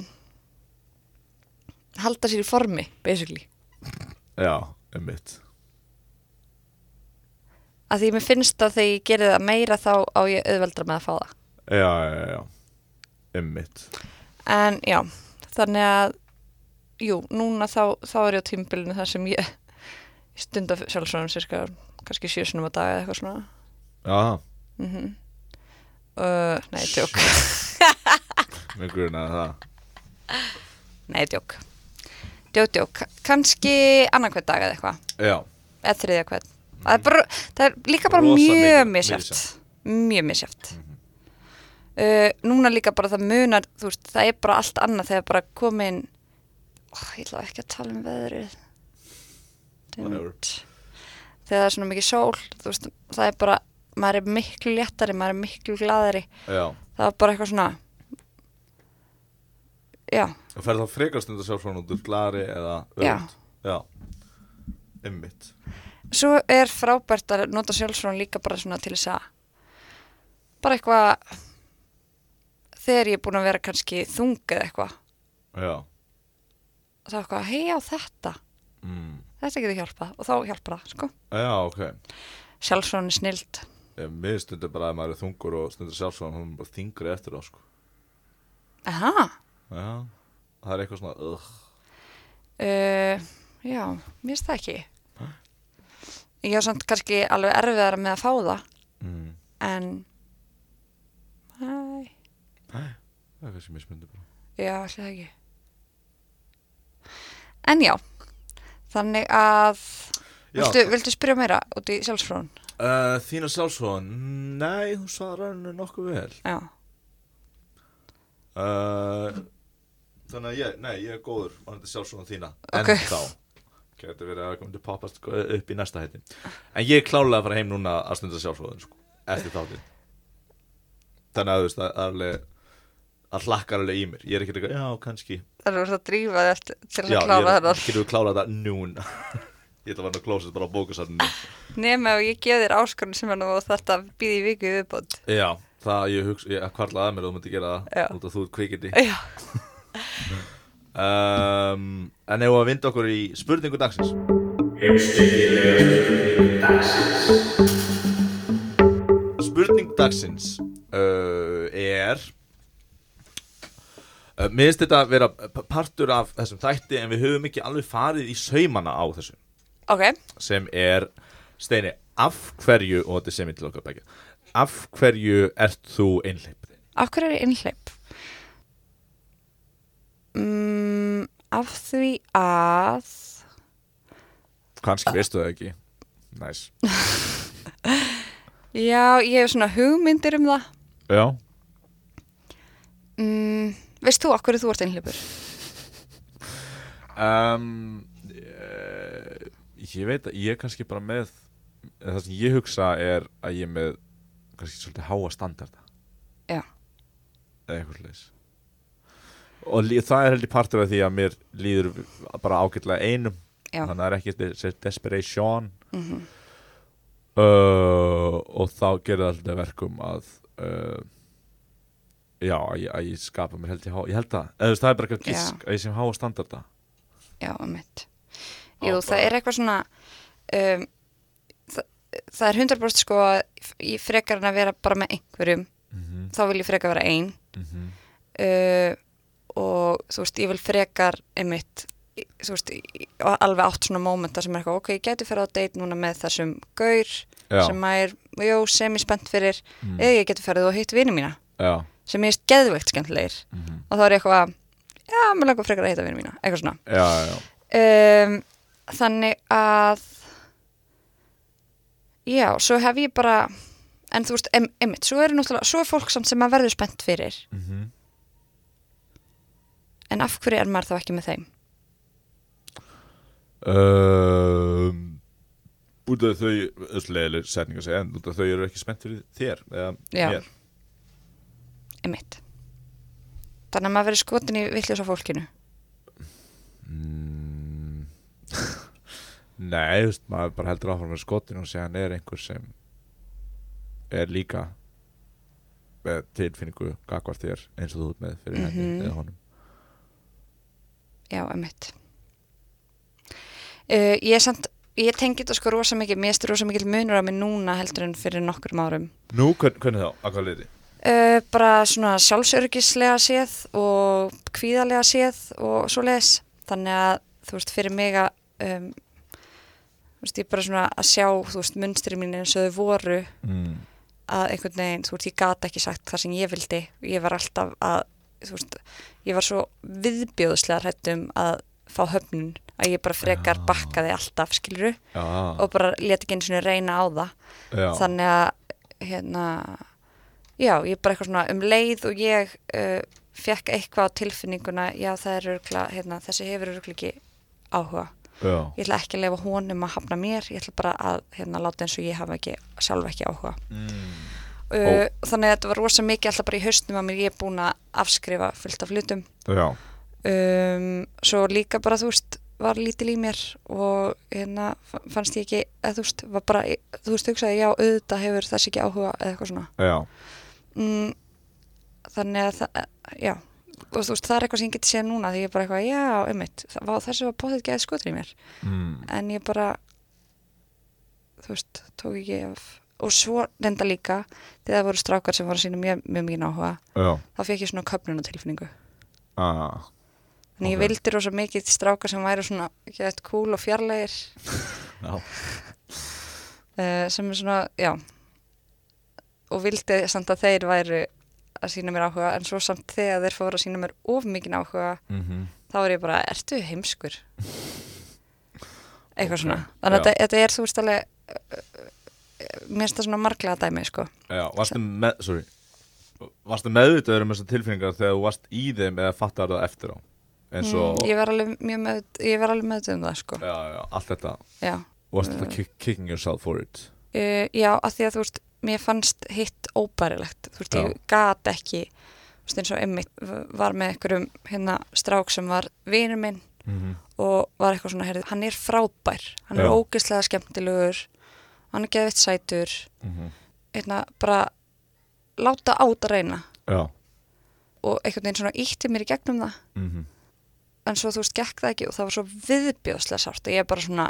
Speaker 1: halda sér í formi basically,
Speaker 2: Já, einmitt.
Speaker 1: Að því mér finnst að þegar ég gerir það meira þá á ég auðveldra með að fá það.
Speaker 2: Já, já, já, einmitt.
Speaker 1: En já, þannig að jú, núna þá, þá er ég á tímbilinu þar sem ég stunda sjálfsvonum cirka kannski sjösunum á dag eða eitthvað svona.
Speaker 2: Já,
Speaker 1: mm uh, Nei, djók
Speaker 2: með grunaði það.
Speaker 1: Nei, djók Djók, djók, kannski annan hvern dag eða eitthvað.
Speaker 2: Já,
Speaker 1: eða þriðja hvern. Það, er bara, það er líka bara
Speaker 2: Rosa
Speaker 1: mjög misjátt mjög misjátt
Speaker 2: Mhm.
Speaker 1: uh, Núna líka bara það munar þú veist, það er bara allt annað þegar bara komin ég ætla ekki að tala um veðrið. Þegar það er svona mikið sól veist, það er bara, maður er miklu léttari maður er miklu gladari
Speaker 2: já.
Speaker 1: Það er bara eitthvað svona já,
Speaker 2: Og fer þá frekar stundu sjálfsvon út úr glari eða
Speaker 1: Já.
Speaker 2: öfugt? Já. Einmitt.
Speaker 1: Svo er frábært að nota sjálfsvon líka bara svona til þess að bara eitthvað þegar ég er búin að vera kannski þung eða eitthvað.
Speaker 2: Já
Speaker 1: þá er eitthvað, hei á þetta.
Speaker 2: Mm.
Speaker 1: þetta getur hjálpað og þá hjálpar það sko.
Speaker 2: Já, ok.
Speaker 1: Sjálfsvon er snild.
Speaker 2: Ég, Mér stundur bara að maður er þungur og stundur sjálfsvon hún er bara þingri eftir þá sko.
Speaker 1: Aha,
Speaker 2: Já, það er eitthvað svona ugh.
Speaker 1: uh, já, mér finnst það ekki. Ég á samt kannski alveg erfiðara með að fá það.
Speaker 2: Mm.
Speaker 1: en Æ,
Speaker 2: Það er kannski mismundi bara.
Speaker 1: Já, allir það ekki en já þannig að
Speaker 2: Já,
Speaker 1: viltu, viltu spyrja meira út í sjálfsfrón
Speaker 2: uh, Þína sjálfsvon Nei, hún svarar henni nokkuð vel.
Speaker 1: Já,
Speaker 2: uh, Þannig að ég, nei, ég er góður Varandi sjálfsvon þína.
Speaker 1: Ok.
Speaker 2: En þá Gæti verið að koma til poppast upp í næsta hætti En ég er klálega að fara heim núna að stunda sjálfsvon sko, Eftir þáttinn. Þannig að þú veist, það er alveg Það hlakkar alveg í mér. Ég er ekki eitthvað, já, kannski
Speaker 1: það er að drífa þér til til
Speaker 2: Já,
Speaker 1: að klára
Speaker 2: ég er,
Speaker 1: þennan
Speaker 2: getum við klárað þetta núna? Ég ætla að vera að klósa bara á bókasarninu
Speaker 1: nema ef ég gef þér áskorun sem er nú þetta býði í viðbót.
Speaker 2: Já, það ég hugsa, ég kvarlaði að mér að þú myndi gera
Speaker 1: Já.
Speaker 2: það út af þú ert kvikindi.
Speaker 1: Já,
Speaker 2: um, En ef að vinda okkur í spurningu dagsins? Spurning dagsins uh, er Mér finnst þetta að vera partur af þessum þætti en við höfum ekki alveg farið í saumana á þessu.
Speaker 1: Ok.
Speaker 2: Sem er Steini, af hverju og þetta sem ég til okkar begja af hverju ert þú einhleip?
Speaker 1: af hverju er ég innhleip? Mm, af því að
Speaker 2: Kannski veistu það ekki. Næs
Speaker 1: já, ég hef svona hugmyndir um það.
Speaker 2: Já.
Speaker 1: Mm, veist þú hverju þú ert innhleipur?
Speaker 2: um, ég, ég veit að ég er kannski bara með það sem ég hugsa er að ég er með kannski svolítið háa standarda
Speaker 1: Já.
Speaker 2: eða eitthvað leis og það er heldur partur af því að mér líður bara ágætlega einum
Speaker 1: Já.
Speaker 2: þannig að það er ekki þessi desperation
Speaker 1: Mm
Speaker 2: uh, og þá gerir það alltaf verkum að uh, já, að ég, að ég skapa mér held ég há ég held það, eða þú það er bara eitthvað
Speaker 1: Já.
Speaker 2: gisk að ég sem háa standarda.
Speaker 1: Já, um mitt jú, það er eitthvað svona um, það, það er 100% sko að ég frekar en að vera bara með einhverjum.
Speaker 2: Mm -hmm.
Speaker 1: þá vil ég frekar vera ein.
Speaker 2: Mm
Speaker 1: uh, og þú veist, ég vil frekar einmitt, þú veist, alveg átt svona mómenta sem er eitthvað, ok, ég geti fyrir á date núna með þessum gaur
Speaker 2: já,
Speaker 1: sem að er, jó, sem ég spennt fyrir
Speaker 2: mm,
Speaker 1: eða ég geti ferið og hitt vini mína.
Speaker 2: Já
Speaker 1: sem ég er geðveikt skemmtilegir.
Speaker 2: Mm
Speaker 1: og þá er ég eitthvað, já, mér langar frekar að hitta vini mína eitthvað svona.
Speaker 2: Já, já,
Speaker 1: um, þannig að já, svo hef ég bara en þú veist, em, einmitt, svo er náttúrulega svo er fólk samt sem að verður spennt fyrir.
Speaker 2: Mm
Speaker 1: en af hverju er maður þá ekki með þeim?
Speaker 2: Um, út af þau össlegileg setning að segja en út af þau eru ekki spennt fyrir þér eða mér
Speaker 1: einmitt þannig að maður verður skotin í villjósa fólkinu
Speaker 2: mm, nei, þú veist, maður bara heldur áfram með skotinu og segja hann er einhver sem er líka tilfinningu gagvart þér eins og þú ert með fyrir
Speaker 1: Mhm.
Speaker 2: henni eða honum
Speaker 1: já, einmitt uh, ég er samt ég tengi þetta sko rosa mikið, mér styrir rosa mikið munur á mig núna heldur en fyrir nokkur árum
Speaker 2: Nú, hvern, hvernig þá? Hvað leiti?
Speaker 1: Uh, bara svona sjálfsörgislega séð og kvíðarlega séð og svo leis þannig að þú veist fyrir mig að um, þú veist ég bara svona að sjá þú veist munstri mín eins og þau voru
Speaker 2: Mm.
Speaker 1: að einhvern veginn, þú veist ég gat ekki sagt það sem ég vildi. Ég var alltaf að þú veist, ég var svo viðbjóðslega hrættum að fá höfnun að ég bara frekar
Speaker 2: Já.
Speaker 1: bakkaði alltaf skiluru
Speaker 2: Já,
Speaker 1: og bara leti ekki eins og reyna á það.
Speaker 2: Já,
Speaker 1: þannig að hérna, já, ég bara eitthvað svona um leið og ég uh, fekk eitthvað á tilfinninguna já, það er örgla, hérna, þessi hefur örgla ekki áhuga.
Speaker 2: já,
Speaker 1: Ég ætla ekki að lefa honum að hafna mér, ég ætla bara að hérna, láta eins og ég hafa ekki, sjálf ekki áhuga.
Speaker 2: mm.
Speaker 1: Uh, þannig að þetta var rosa mikið alltaf bara í haustnum að mér ég er búin að afskrifa fullt af hlutum. Um, svo líka bara, þú veist, var lítil í mér og hérna fa- fannst ég ekki, eða þú veist, var bara, þú veist, hugsaði, já, auðvitað hefur þessi ekki áhuga eða eitthvað svona.
Speaker 2: já,
Speaker 1: mm, þannig að það, já. Og þú veist það er eitthvað sem ég geti séð núna því ég er bara eitthvað, já, einmitt, það var bóðið geðið skotur í mér,
Speaker 2: mm.
Speaker 1: en ég bara þú veist, tók ekki af. Og svo reynda líka þegar það voru strákar sem voru að sína mjög, mjög mikið áhuga
Speaker 2: já,
Speaker 1: þá fekk ég svona köpnuna tilfinningu
Speaker 2: ah,
Speaker 1: Þannig ég
Speaker 2: Ok.
Speaker 1: vildi rosa mikið stráka sem væri svona eitthvað cool og fjarlægir. Uh, sem er svona, já og vildi samt að þeir væri að sína mér áhuga en svo samt þegar þeir fóru að sína mér of mikið áhuga
Speaker 2: mhm.
Speaker 1: þá er ég bara, ertu heimskur? Eitthvað
Speaker 2: Ok,
Speaker 1: svona. Þannig að þetta, þetta er þú veist alveg uh, mér finnst það svona marglega dæmi sko.
Speaker 2: Já, varstu með, sorry Varstu meðvitaður um þessar tilfinningar þegar þú varst í þeim eða fattar það eftir á?
Speaker 1: Mm, ég var alveg mjög með ég var alveg með um það sko.
Speaker 2: já, já, allt þetta.
Speaker 1: Já,
Speaker 2: Varstu þetta kick, kicking yourself for it
Speaker 1: uh, já að því að þú veist mér fannst hitt óbærilegt. Þú veist,
Speaker 2: Já.
Speaker 1: ég gat ekki þú veist, eins og einmitt v- var með einhverjum hérna strák sem var vinur minn
Speaker 2: mm -hmm.
Speaker 1: og var eitthvað svona, heyrðu, hann er frábær. Hann er
Speaker 2: Já.
Speaker 1: ógeðslega skemmtilegur. Hann er geðvitt sætur. Hérna, bara láta át að reyna.
Speaker 2: Já.
Speaker 1: Og einhvern veginn svona ítti mér í gegnum það.
Speaker 2: Mm
Speaker 1: en svo þú veist, gekk það ekki og það var svo viðbjóðslega sárt og ég er bara svona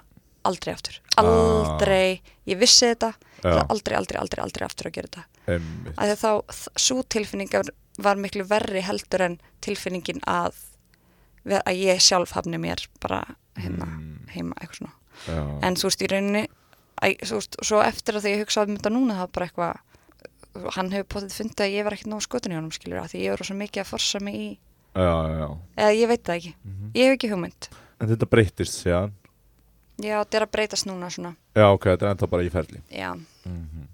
Speaker 1: aldrei aftur,
Speaker 2: Ah.
Speaker 1: aldrei ég vissi þetta, það aldrei, aldrei, aldrei aldrei aftur að gera þetta, að að þá svo tilfinning var miklu verri heldur en tilfinningin að að ég sjálf hafni mér bara hérna
Speaker 2: Mm.
Speaker 1: heima, eitthvað svona.
Speaker 2: Já.
Speaker 1: en þú veist, í rauninni þú veist, svo eftir að því ég hugsaði um þetta núna það var bara eitthvað hann hefur potið fundið að ég var ekkert nógu skotin í honum skilur að því ég var svo mikið að forsa mig í
Speaker 2: já, já
Speaker 1: eða ég veit það ekki,
Speaker 2: Mhm.
Speaker 1: ég hef ekki hugmynd.
Speaker 2: En þetta breytist síðan
Speaker 1: já, þetta er að breytast núna svona.
Speaker 2: Já, ok, þetta er ennþá bara í ferli.
Speaker 1: Já,
Speaker 2: mm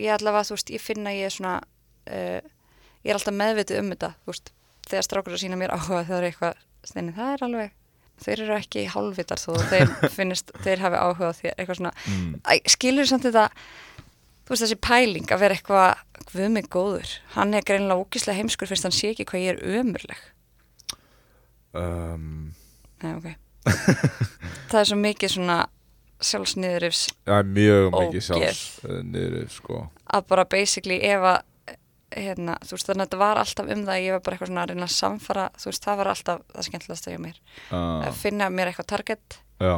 Speaker 1: ég allavega, þú veist, ég finna ég er svona uh, ég er alltaf meðvitið um þetta þú veist, þegar strákur að sína mér áhuga er eitthvað, steinin, það er alveg þeir eru ekki hálfvitar þó þeir finnist, þeir hafi áhuga því eitthvað svona.
Speaker 2: Mm.
Speaker 1: Æ, skilur samt þetta þú veist þessi pæling að vera eitthvað guð mig góður, hann er greinilega ógislega heimskur fyrst hann sé ekki hvað ég er ömurleg.
Speaker 2: Um,
Speaker 1: Nei, ok það er svo mikið svona sjálfsniðurifs
Speaker 2: Það er mjög mikið
Speaker 1: Ógeð.
Speaker 2: sjálfs niður, sko.
Speaker 1: Að bara basically ef að hérna, þú veist þannig að þetta var alltaf um það að ég var bara eitthvað svona að reyna að samfara þú veist það var alltaf það skemmtilegasta hjá mér.
Speaker 2: Uh,
Speaker 1: að finna mér eitthvað target
Speaker 2: Já,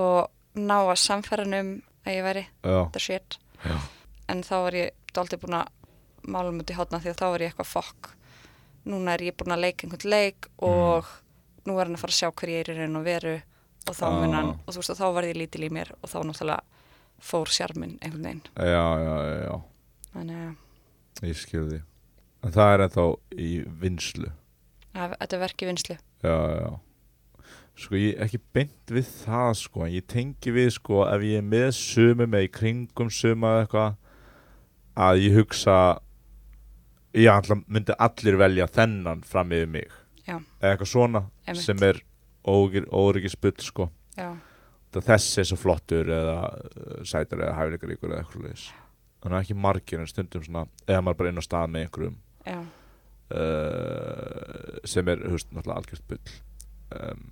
Speaker 1: og ná að samfara um að ég væri the shit.
Speaker 2: Já.
Speaker 1: En þá var ég dálítið búin að mála um út í hátna því að þá var ég eitthvað fokk núna er ég búin að leika einhvern leik og nú er hann að fara að sjá hver ég er í raun og veru og þá mun hann,
Speaker 2: Ah.
Speaker 1: og þú veist og þá var ég lítil í mér og þá náttúrulega fór sjarminn einhvern veginn.
Speaker 2: Já, já, já, já,
Speaker 1: þannig að
Speaker 2: ég skil því En það er ennþá í vinslu
Speaker 1: að þetta er verki vinslu
Speaker 2: Já, já. Sko ég ekki beint við það sko en ég tengi við sko ef ég er með sumum eða í kringum suma eða eitthvað að ég hugsa ég myndi allir velja þennan fram yfir mig
Speaker 1: Já.
Speaker 2: eða eitthvað svona
Speaker 1: Einmitt.
Speaker 2: sem er óryggisbull sko.
Speaker 1: Já,
Speaker 2: það þessi er svo flottur eða uh, sætar eða hæfileikaríkur eða eitthvað leis þannig að ekki margir en stundum svona eða maður bara inn á stað með einhverjum uh, sem er, veist, náttúrulega algjört bull. Um,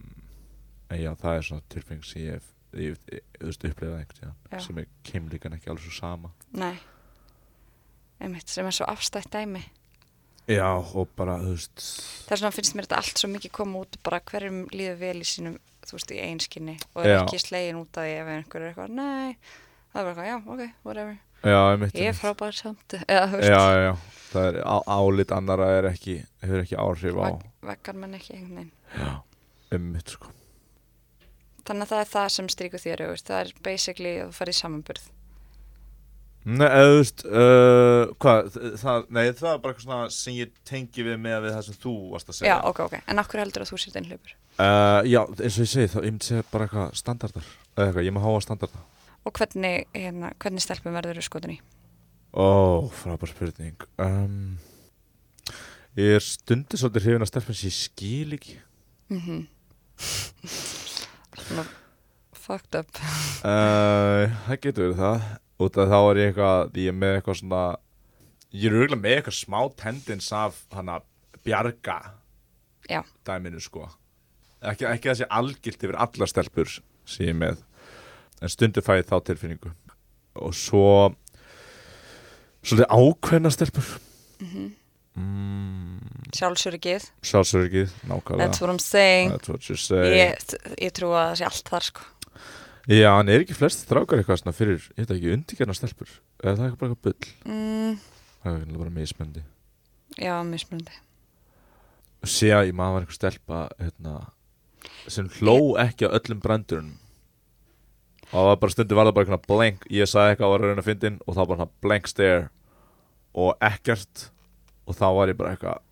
Speaker 2: en já, það er svona tilfeng sem ég hef upplegað tíðan sem er keimlíkan ekki alveg svo sama.
Speaker 1: Nei. Einmitt, sem er svo afstætt dæmi
Speaker 2: já, og bara, þú veist
Speaker 1: þess vegna finnst mér þetta allt svo mikið koma út bara hverjum líður vel í sínum þú veist, í einskinni og er
Speaker 2: Já.
Speaker 1: ekki slegin út af því ef einhver er eitthvað, nei. Það er bara eitthvað, já, ok, whatever.
Speaker 2: Já,
Speaker 1: ég er
Speaker 2: einmitt.
Speaker 1: frábær samt eða
Speaker 2: já, já, já, það er álit annara er ekki, hefur ekki áhrif á
Speaker 1: veg, veggar menn ekki einhvern veginn.
Speaker 2: Já, einmitt, sko.
Speaker 1: Þannig að það er það sem stríkur þér það er basically að þú farið samanburð
Speaker 2: Nei, eða, veist, uh, hvað, það, nei, það er bara eitthvað svona sem ég tengi við með við það sem þú varst að segja.
Speaker 1: Já, ok, ok, en akkur heldur að þú sért einhljöpur
Speaker 2: Uh, já, eins og ég segi, þá, ég myndi segja bara eitthvað standardar. Eða eitthvað, ég má háa standardar
Speaker 1: og hvernig, hérna, hvernig stelpum verður þú skotin í?
Speaker 2: Ó, frábær spurning. Um, Ég er stundir svolítið hrifin að stelpun sem ég skil ekki.
Speaker 1: Mhm. Svona fucked up.
Speaker 2: Uh, Það getur verið það út af þá er ég eitthvað ég er með eitthvað svona ég er auðvitað með eitthvað smá tendins af hana bjarga
Speaker 1: Já.
Speaker 2: dæminu sko. Ekki, ekki þessi algilt yfir allar stelpur sem ég er með en stundir fæ ég þá tilfinningu. Og svo svolítið ákveðna stelpur.
Speaker 1: Mm
Speaker 2: mm,
Speaker 1: sjálfsöryggið,
Speaker 2: sjálfsörgið, nákvæmlega.
Speaker 1: That's what I'm saying.
Speaker 2: That's what you say
Speaker 1: ég, ég trú að það sé allt þar sko
Speaker 2: Já, en er ekki flest strákar eitthvað svona fyrir, ég veit ekki, undirgerna stelpur? Eða það er bara eitthvað bull?
Speaker 1: Mm,
Speaker 2: það er bara mismöndi
Speaker 1: já, mismunandi.
Speaker 2: Sé að ég maður var einhver stelpa hérna, sem hló ekki á öllum brandurinn og það var bara stundu var það bara eitthvað blank ég sagði eitthvað að var að reyna að fyndin og það var bara blank stare. Og ekkert. Og þá var ég bara eitthvað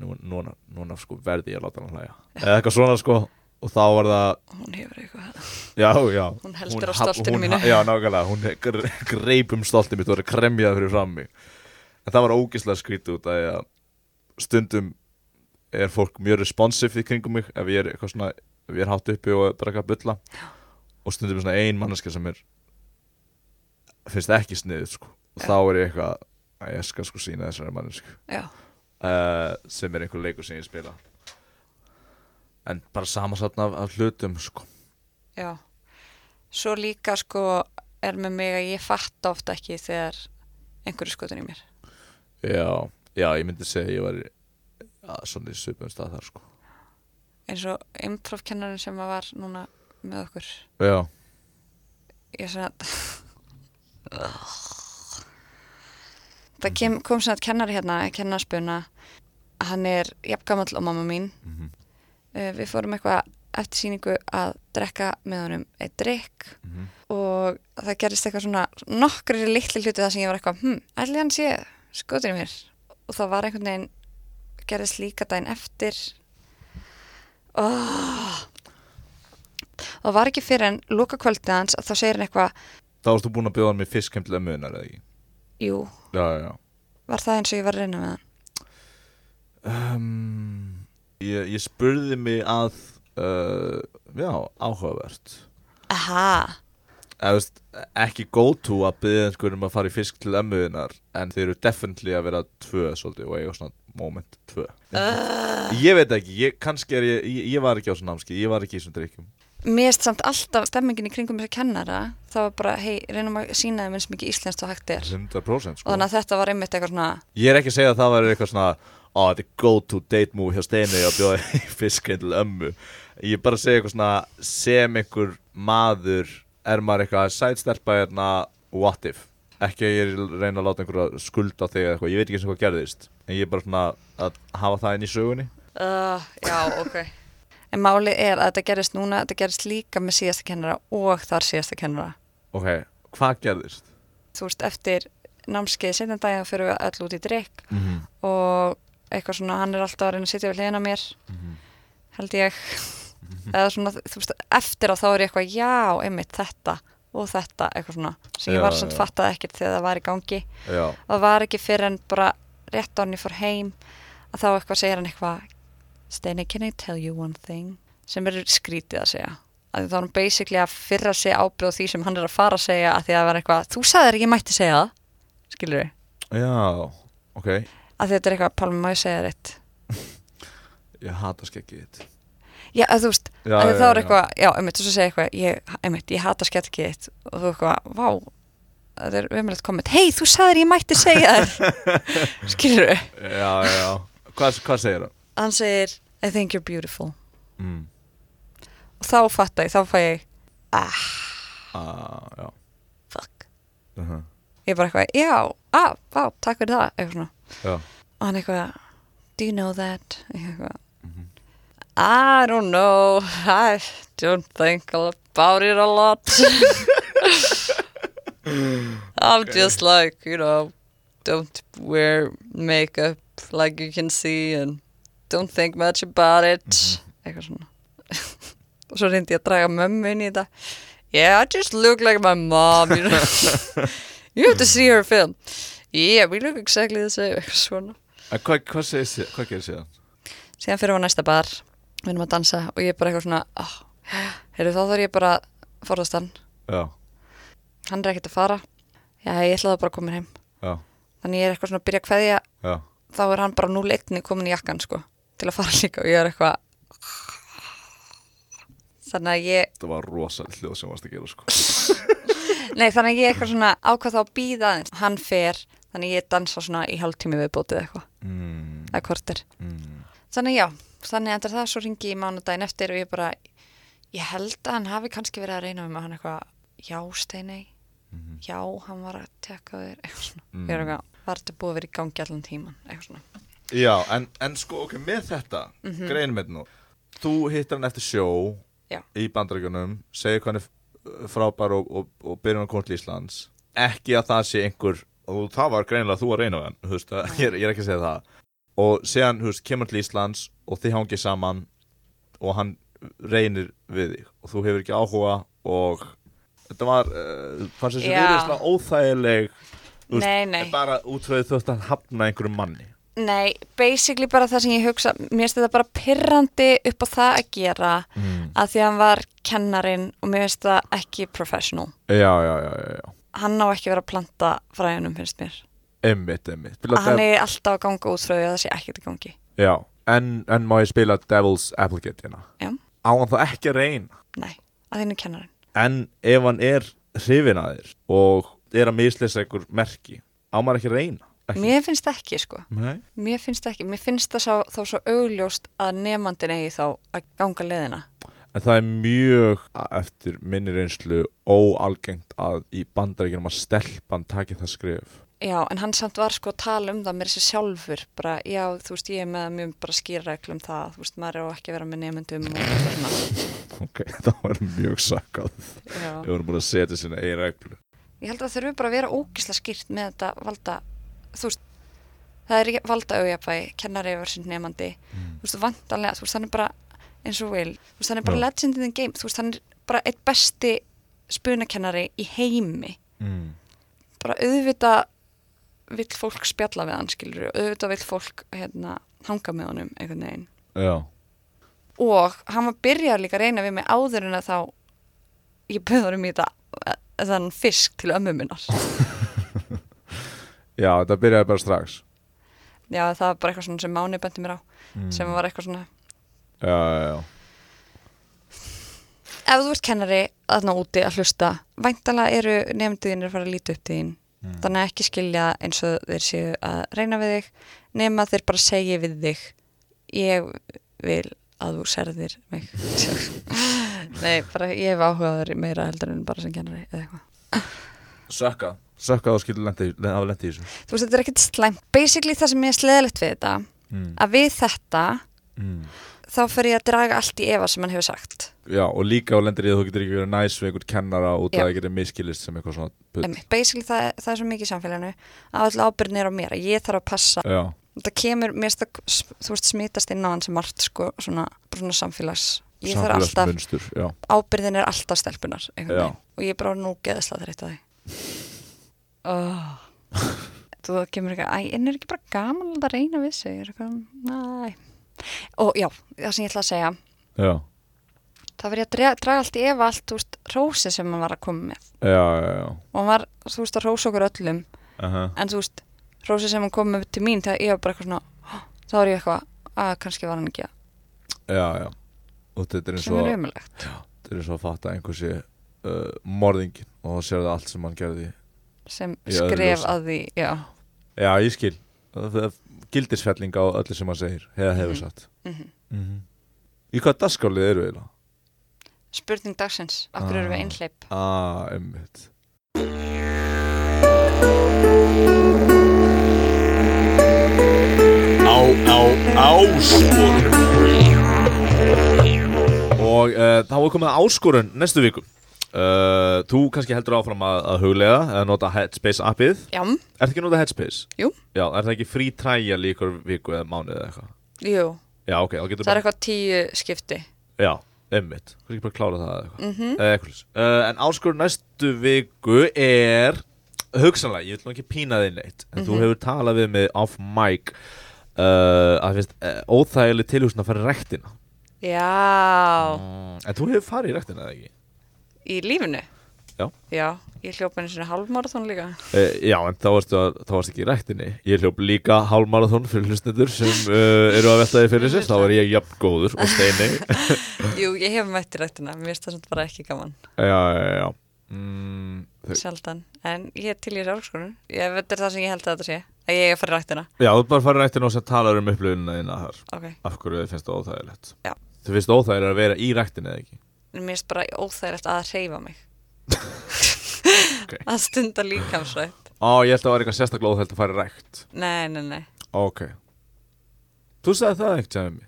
Speaker 2: nú, núna, núna sko verði ég að láta hann hlæja. Eða eitthvað svona sko og þá var það,
Speaker 1: hún hefur eitthvað
Speaker 2: já, já.
Speaker 1: Hún heldur á stoltinu mínu.
Speaker 2: Já, nákvæmlega, hún gre- greip um stoltinu mitt og var að kremja það fyrir fram mig. En það var ógislega skrítið út að stundum er fólk mjög responsive í kringum mig ef ég er svona, ef ég er hátt uppi og drakka bulla. Og stundum er svona ein manneska sem er finnst ekki sniðið sko. Og þá er ég eitthvað að ég skal sko sína þessari mannesku uh, sem er einhver leikur sem ég spila en bara samansatna af, af hlutum sko.
Speaker 1: Já. Svo líka sko er með mig að ég fatta ofta ekki þegar einhverju skotun í mér.
Speaker 2: Já, já, ég myndi segja ég var ja, svona í svipum stað þar sko.
Speaker 1: Eins og improv-kennarinn sem var núna með okkur.
Speaker 2: Já,
Speaker 1: ég svona það kem, kom svona að kennari hérna kennarspuna hann er jafngamall og mamma mín.
Speaker 2: Mhm.
Speaker 1: uh, við fórum eitthvað eftir síningu að drekka með honum eitt drikk
Speaker 2: Mhm.
Speaker 1: og það gerist eitthvað svona nokkri litli hluti það sem ég var eitthvað hm, allir hann sé skotin í mér? Og það var einhvern veginn gerist líka daginn eftir. Oh. það var ekki fyrir en lúka kvöldið hans að þá segir hann eitthvað
Speaker 2: þá þú búin að bjóða hann með fiskheim til að munar eða ekki?
Speaker 1: Jú,
Speaker 2: já, já
Speaker 1: var það eins og ég var að reyna með hann?
Speaker 2: Um, ég, ég spurði mig að uh, Já, áhugavert.
Speaker 1: Aha,
Speaker 2: Eða, veist, ekki go to að byggja einhverjum að fara í fisk til ömmuðinar en þeir eru definitely að vera tvö svolítið og eiga svona moment tvö. Ég veit ekki, ég, kannski er ég, ég ég var ekki á svona námski, ég var ekki í svona drikkjum
Speaker 1: mér erst samt alltaf stemmingin í kringum þess að kennara það var bara, hei, reynum að sína þeim eins mikið íslenskt og hægt er.
Speaker 2: 100% sko.
Speaker 1: Og þannig að þetta var einmitt eitthvað svona
Speaker 2: Ég er ekki að segja að það var eitthvað svona Ó, þetta er go to date move hjá Steini að bjóða fiskinn til ömmu. Ég bara segja eitthvað svona sem einhver maður er maður eitthvað sætstelpa hérna what if? Ekki að ég reyna að láta einhverja skulda á þig eða eitthvað, ég veit ekki sem hvað gerðist. En ég er bara svona að hafa það inn í sögunni.
Speaker 1: Uh, já, ok. En málið er að þetta gerist núna þetta gerist líka með síðasta kennara og þar síðasta kennara.
Speaker 2: Ok, hvað gerðist?
Speaker 1: þú veist, eftir námskeið setjum daginn fyrir við öll út í drikk
Speaker 2: Mm -hmm.
Speaker 1: og eitthvað svona, hann er alltaf að reyna að sitja við hliðina mér held ég. Eða svona, þú veist, eftir á þá er ég eitthvað já, einmitt þetta og þetta, eitthvað svona, sem ég
Speaker 2: Já,
Speaker 1: var samt
Speaker 2: já.
Speaker 1: fattaði ekkert þegar það var í gangi.
Speaker 2: Já,
Speaker 1: og það var ekki fyrir en bara rétt á hann ég fór heim að þá eitthvað segir hann eitthvað Steini, can I tell you one thing? Sem er skrítið að segja. Að þá er hann basically að fyrra sig ábyrð því sem hann er að fara að segja að því að það var eitthvað þú sagðir ekki ég mætti segja það skilur við,
Speaker 2: já, ok
Speaker 1: að þetta er eitthvað Pálmi, má ég segja þér eitt?
Speaker 2: Ég hata skeggið þitt.
Speaker 1: Já, að þú veist,
Speaker 2: Já,
Speaker 1: að
Speaker 2: já,
Speaker 1: þá er eitthvað já, einmitt, og svo segja eitthvað ég, einmitt, ég hata skettkið þitt og þú eitthvað, vá það er umrætt komment, hei, þú sagðir ég mætti segja þér. Skilur við,
Speaker 2: Já, já, hvað, hvað segir það?
Speaker 1: hann segir I think you're beautiful.
Speaker 2: Mm.
Speaker 1: og þá fatta ég, þá fæ ég ah,
Speaker 2: Ah,
Speaker 1: fuck.
Speaker 2: Uh -huh.
Speaker 1: ég er bara eitthvað, já, ah, vá, takk fyrir það. Eitthvað svona, og hann eitthvað do you know that? Eitthvað,
Speaker 2: Mhm.
Speaker 1: I don't know. I don't think about it a lot. I'm just like, you know don't wear makeup like you can see and don't think much about it. Eitthvað svona. Og svo reyndi ég að draga mömmu inn í þetta. Yeah, I just look like my mom you know. You have to see her film yeah, we look exactly the same eitthvað svona.
Speaker 2: En hvað, sé- hvað gerir síðan?
Speaker 1: síðan fyrir við á næsta bar við erum að dansa og ég er bara eitthvað svona oh, heyrðu þá þarf ég bara að forðast hann.
Speaker 2: Já,
Speaker 1: hann er ekkert að fara. Já, ég ætla það bara að koma heim.
Speaker 2: Já,
Speaker 1: þannig ég er eitthvað svona að byrja að kveðja.
Speaker 2: Já.
Speaker 1: Þá er hann bara 0-1 komin í jakkan sko til að fara líka og ég er eitthvað þannig að ég
Speaker 2: Það var rosalega hljóð sem varst að gera sko.
Speaker 1: Nei þannig að ég er eitthvað svona ákvað þá að býða aðeins. Hann fer, þannig að ég dansa svona í hálftími viðbótið eitthvað,
Speaker 2: mm,
Speaker 1: eða korter
Speaker 2: mm.
Speaker 1: þannig já, þannig endur það svo ringi ég mánudaginn eftir og ég bara ég held að hann hafi kannski verið að reyna með mig hann eitthvað, já Steinei
Speaker 2: Mhm.
Speaker 1: já, hann var að tekka þér eitthvað svona,
Speaker 2: Mm.
Speaker 1: var þetta búið að vera í gangi allan tíman eitthvað svona
Speaker 2: Já, en, en sko, ok, með þetta mm
Speaker 1: Mhm.
Speaker 2: greinum þetta nú Þú hittar hann eftir sjó
Speaker 1: Já.
Speaker 2: í bandarækjunum segir hann er frábær og, og, og byrjun á kont til Íslands ekki að það sé einhver og það var greinilega þú að reyna hann veist, að, ég, er- ég er ekki að segja það og séðan, kemur til Íslands og þið hangið saman og hann reynir við þig og þú hefur ekki áhuga og þetta var uh, fannst þessi
Speaker 1: Já.
Speaker 2: viðrislega óþægileg veist,
Speaker 1: Nei, nei.
Speaker 2: bara útröðu þú ætti að hafna einhverjum manni
Speaker 1: Nei, basically bara það sem ég hugsa mér finnst þetta bara pirrandi upp á það að gera
Speaker 2: mm.
Speaker 1: að því að hann var kennarin og mér finnst það ekki professional
Speaker 2: Já, já, já, já, já.
Speaker 1: Hann á ekki verið að planta fræðunum finnst mér.
Speaker 2: Einmitt, einmitt.
Speaker 1: Að hann er alltaf að ganga út frá því að það sé ekkert í gangi.
Speaker 2: Já, en, en má ég spila Devil's Applicate hérna. Á hann þá ekki að reyna?
Speaker 1: Nei, að þínu kennarin
Speaker 2: En ef hann er hrifin að þér Og er að mislesa einhver merki Á maður ekki að reyna? Ekki.
Speaker 1: Mér finnst ekki sko.
Speaker 2: Nei.
Speaker 1: Mér finnst ekki, mér finnst það sá, þá svo augljóst að nefandin eigi þá að ganga leðina
Speaker 2: En það er mjög eftir minni reynslu óalgengt að í bandaríkjunum að stelpan taki það skrif
Speaker 1: Já, en hann samt var sko að tala um það mér þessi sjálfur, bara, já, þú veist, ég er með mjög bara skýrreglum það, þú veist, maður er á ekki að vera með nefndum svona.
Speaker 2: Ok, það var mjög sakkað. Við vorum búin að setja sinna eigi reglu.
Speaker 1: Ég held að þurfi bara að vera ógisla skýrt með þetta valda, þú veist, það er valda auðjafæði, kennari yfir sin nefandi, þú veist, vantanlega, þú veist, hann er bara eins og vil, þú veist, hann er bara legend in the game, þú veist, hann er bara eitt besti spunakennari í heimi,
Speaker 2: mm.
Speaker 1: bara auðvitað vill fólk spjalla við hann, skilur auðvitað vill fólk, hérna, hanga með honum einhvern veginn.
Speaker 2: Já,
Speaker 1: Og hann var byrjað líka að reyna við mig áður en að þá ég bauð honum í þetta þann fisk til ömmu minnar.
Speaker 2: já, þetta byrjaði bara strax
Speaker 1: Já, það var bara eitthvað svona sem Máni bendi mér á
Speaker 2: mm.
Speaker 1: sem var eitthvað svona
Speaker 2: Já, já, já.
Speaker 1: Ef þú ert kennari aðna úti að hlusta væntalega eru nefndiðin að fara að líta upp til þín.
Speaker 2: Mm.
Speaker 1: þannig að ekki skilja eins og þeir séu að reyna við þig nema þeir bara segja við þig ég vil að þú serðir mig. Nei, bara ég hef áhugaður meira heldur en bara sem kennari eða eitthvað.
Speaker 2: Sökka. Sökka og lendi, hafa lendi í þessu.
Speaker 1: Þú veist, þetta er ekkert slæmt. Basically það sem ég er sleðilegt við þetta
Speaker 2: mm.
Speaker 1: að við þetta
Speaker 2: Mm.
Speaker 1: Þá fer ég að draga allt í efa sem hann hefur sagt
Speaker 2: Já, og líka á lendir í að þú getur ekki verið næs við einhvern kennara út
Speaker 1: Já.
Speaker 2: að það getur miskilist sem eitthvað svona.
Speaker 1: Einmitt. basically það, það er svo mikið í samfélaginu að öll ábyrðin er á mér að ég þarf að passa
Speaker 2: Já,
Speaker 1: það kemur, mér finnst það þú veist smitast inn á hann sem margt sko, svona, bara svona samfélags ég þarf alltaf,
Speaker 2: samfélagsmunstur Já,
Speaker 1: ábyrðin er alltaf stelpunar einhvern
Speaker 2: Já.
Speaker 1: veginn. og ég er bara nú geðslega þreytt að því oh. þú kemur eitthvað æ, en er ekki bara gaman að reyna við sig er eitthvað, næ og já, það sem ég ætla að segja.
Speaker 2: Já,
Speaker 1: það verið að draga, draga allt í efa allt, þú veist, rósi sem hann var að koma með.
Speaker 2: Já, já,
Speaker 1: og hann var, þú veist, að rósa okkur öllum.
Speaker 2: Uh
Speaker 1: en þú veist, rósi sem hann kom með til mín þegar ég var bara eitthvað svona "Hó", þá er ég eitthvað, að kannski var hann ekki að.
Speaker 2: Já, já. Og þetta er eins og Þetta er eins og að fatta að einhver sé uh, morðingin og þá sér það allt sem hann gerði
Speaker 1: sem skref að því já,
Speaker 2: Já, ég skil Gildisfelling á öllu sem hann segir hefur
Speaker 1: Mhm.
Speaker 2: sagt.
Speaker 1: Mm
Speaker 2: mm Í hvað dagskálið eru við
Speaker 1: spurning dagsins, okkur eru við
Speaker 2: Ah.
Speaker 1: einhleip
Speaker 2: Ah, emmitt Á, á, áskorun Og uh, þá er komið áskorun næstu viku uh, Þú kannski heldur áfram að, að huglega eða nota Headspace appið
Speaker 1: já,
Speaker 2: Ertu ekki að nota Headspace?
Speaker 1: Jú.
Speaker 2: Já, er það ekki frí træja líkur viku eða mánuð eða eitthvað?
Speaker 1: jú,
Speaker 2: Já, ok, þá getur
Speaker 1: það er eitthvað tíu skipti
Speaker 2: Já, emmitt Þú ekki bara að klára það eða eitthvað
Speaker 1: mm
Speaker 2: eða eitthvað svoleiðis. uh, En áskorun næstu viku er hugsanlega, ég vil nú ekki pína þig neitt en þú
Speaker 1: Mhm.
Speaker 2: hefur talað við mig off mic uh, að finnst óþægileg tilhugsun að fara í rektina
Speaker 1: já,
Speaker 2: mm. En þú hefur farið í rektina eða ekki?
Speaker 1: Í lífinu?
Speaker 2: Já.
Speaker 1: já, ég hljópa einu svona halvmarathon líka.
Speaker 2: Uh, já, en þá varstu, að, þá varstu ekki í rektinni Ég hljóp líka hálmarathon fyrir hlustendur sem uh, eru að velta því fyrir sér. Þá er ég jafn góður og steini.
Speaker 1: Jú, ég hef mætt í rættina, mér finnst það samt bara ekki gaman.
Speaker 2: Já, já, já mm,
Speaker 1: sjaldan, en ég er til í þessu árskonu ég veit er það sem ég held að þetta sé. Að ég er að fara í rættina
Speaker 2: Já, þú ert bara að fara í rektina og sem talar um upplifuna þína þar.
Speaker 1: Ok,
Speaker 2: Af hverju þið finnst það óþægilegt?
Speaker 1: Já.
Speaker 2: Þið finnst það óþægilegt að vera í rektinni eða ekki?
Speaker 1: En mér finnst bara óþægilegt að hreyfa mig.
Speaker 2: Ok.
Speaker 1: að stunda líkamsrætt
Speaker 2: Ó, ég held að það var eitthvað sérstaklega óþægilegt að fara rekt
Speaker 1: nei, nei, nei,
Speaker 2: Ok. Þú sagði það ekkert sem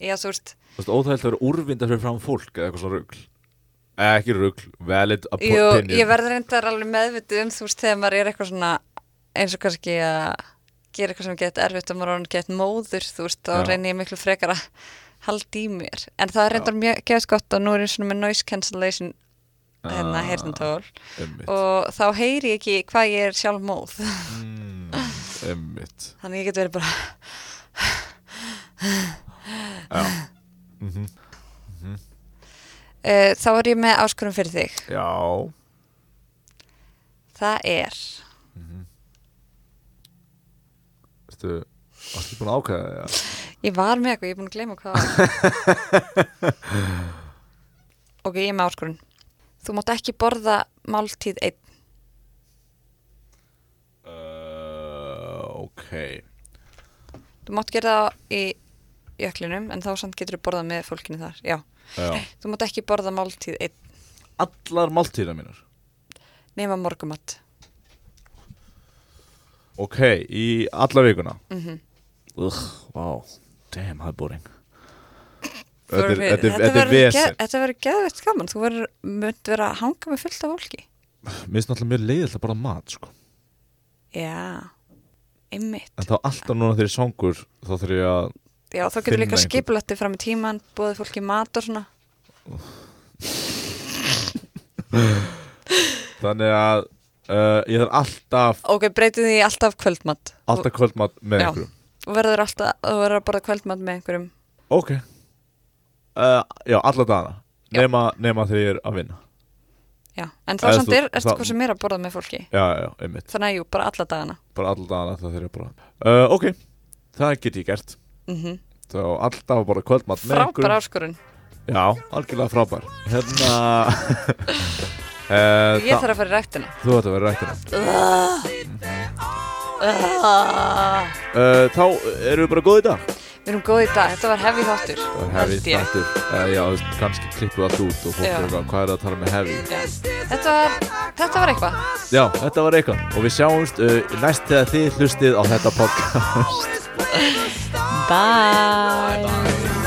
Speaker 1: Já, þú veist,
Speaker 2: Þú veist, óþægilt að vera úrvinda fyrir fram fólk eða eitthvað svona rugl. Eða ekki rugl, valid
Speaker 1: jú,
Speaker 2: opinion.
Speaker 1: ég verður reyndar alveg meðvitið um þú veist þegar maður er eitthvað svona eins og kannski að gera eitthvað sem get erfitt og maður er orðinn get móður þú veist, þá reynir ég miklu frekar að halda í mér, en það er reyndar mjög gefst gott og nú er ég svona með noise cancellation hérna
Speaker 2: Ah,
Speaker 1: heyrnantól
Speaker 2: Einmitt.
Speaker 1: Og þá heyri ég ekki hvað ég er sjálf móð
Speaker 2: mm,
Speaker 1: þannig ég get verið bara
Speaker 2: Já. Mm
Speaker 1: uh, þá er ég með áskurum fyrir þig.
Speaker 2: Já.
Speaker 1: Það er
Speaker 2: Veistu, varstu búin að ákveða það? Ja?
Speaker 1: Ég var með eitthvað, ég er búin að gleyma hvað. Ok, ég er með áskorun. Þú mátt ekki borða máltíð einn.
Speaker 2: Uh, ok.
Speaker 1: Þú mátt gera það í jöklinum en þá samt getur þú borðað með fólkinu þar Já,
Speaker 2: Já.
Speaker 1: þú mátt ekki borða máltíð einn.
Speaker 2: Allar máltíðina mínar?
Speaker 1: Nema morgumatt
Speaker 2: Ok, í alla vikuna?
Speaker 1: Mm
Speaker 2: Ugh, wow Damn, það er boring
Speaker 1: Þetta
Speaker 2: Þetta er- þetta þetta vesen.
Speaker 1: Þetta verður geðveitt gaman. Þú verður mönt vera að hanga með fullt af fólki.
Speaker 2: Mér finnst náttúrulega mjög leiðilt að bara mat sko.
Speaker 1: Já, einmitt.
Speaker 2: En þá alltaf núna þegar ég svangur Þá þurf ég að
Speaker 1: Já, þá getur líka skipulætti fram í tíman búið fólki mat og svona.
Speaker 2: Þannig að uh, Ég þarf alltaf
Speaker 1: Ok, breytið því alltaf kvöldmatt
Speaker 2: Alltaf kvöldmat með
Speaker 1: Já.
Speaker 2: einhverjum
Speaker 1: og verður alltaf að borða kvöldmatt með einhverjum.
Speaker 2: Ok. Uh, Já, alla dagana.
Speaker 1: Já.
Speaker 2: nema, nema þegar ég er að vinna.
Speaker 1: Já, en þá
Speaker 2: Eða
Speaker 1: samt
Speaker 2: þú-
Speaker 1: er,
Speaker 2: það-
Speaker 1: hvað sem er að borða með fólki?
Speaker 2: Já, já, einmitt.
Speaker 1: Þannig að jú, bara alla dagana.
Speaker 2: Bara alla dagana það þegar ég bara uh, Ok, það get ég gert.
Speaker 1: Mm
Speaker 2: Þá alltaf bara kvöldmat með
Speaker 1: frábær áskorun.
Speaker 2: Já, algjörlega frábær. Hérna uh,
Speaker 1: ég þarf að fara í ræktina.
Speaker 2: Þú ætti að vera rættina
Speaker 1: uh,
Speaker 2: Þá erum við bara góð í dag.
Speaker 1: Við erum góð í dag, þetta var hefði þáttur
Speaker 2: Það var heavy þáttur. Uh, Já, þú veist, kannski klippu allt út og fólk
Speaker 1: Já.
Speaker 2: er eitthvað, hvað er að tala með heavy?
Speaker 1: Já. þetta var, þetta var eitthvað.
Speaker 2: Já, þetta var eitthvað. Og við sjáumst uh, næst þegar þið hlustið á þetta podcast.
Speaker 1: Bye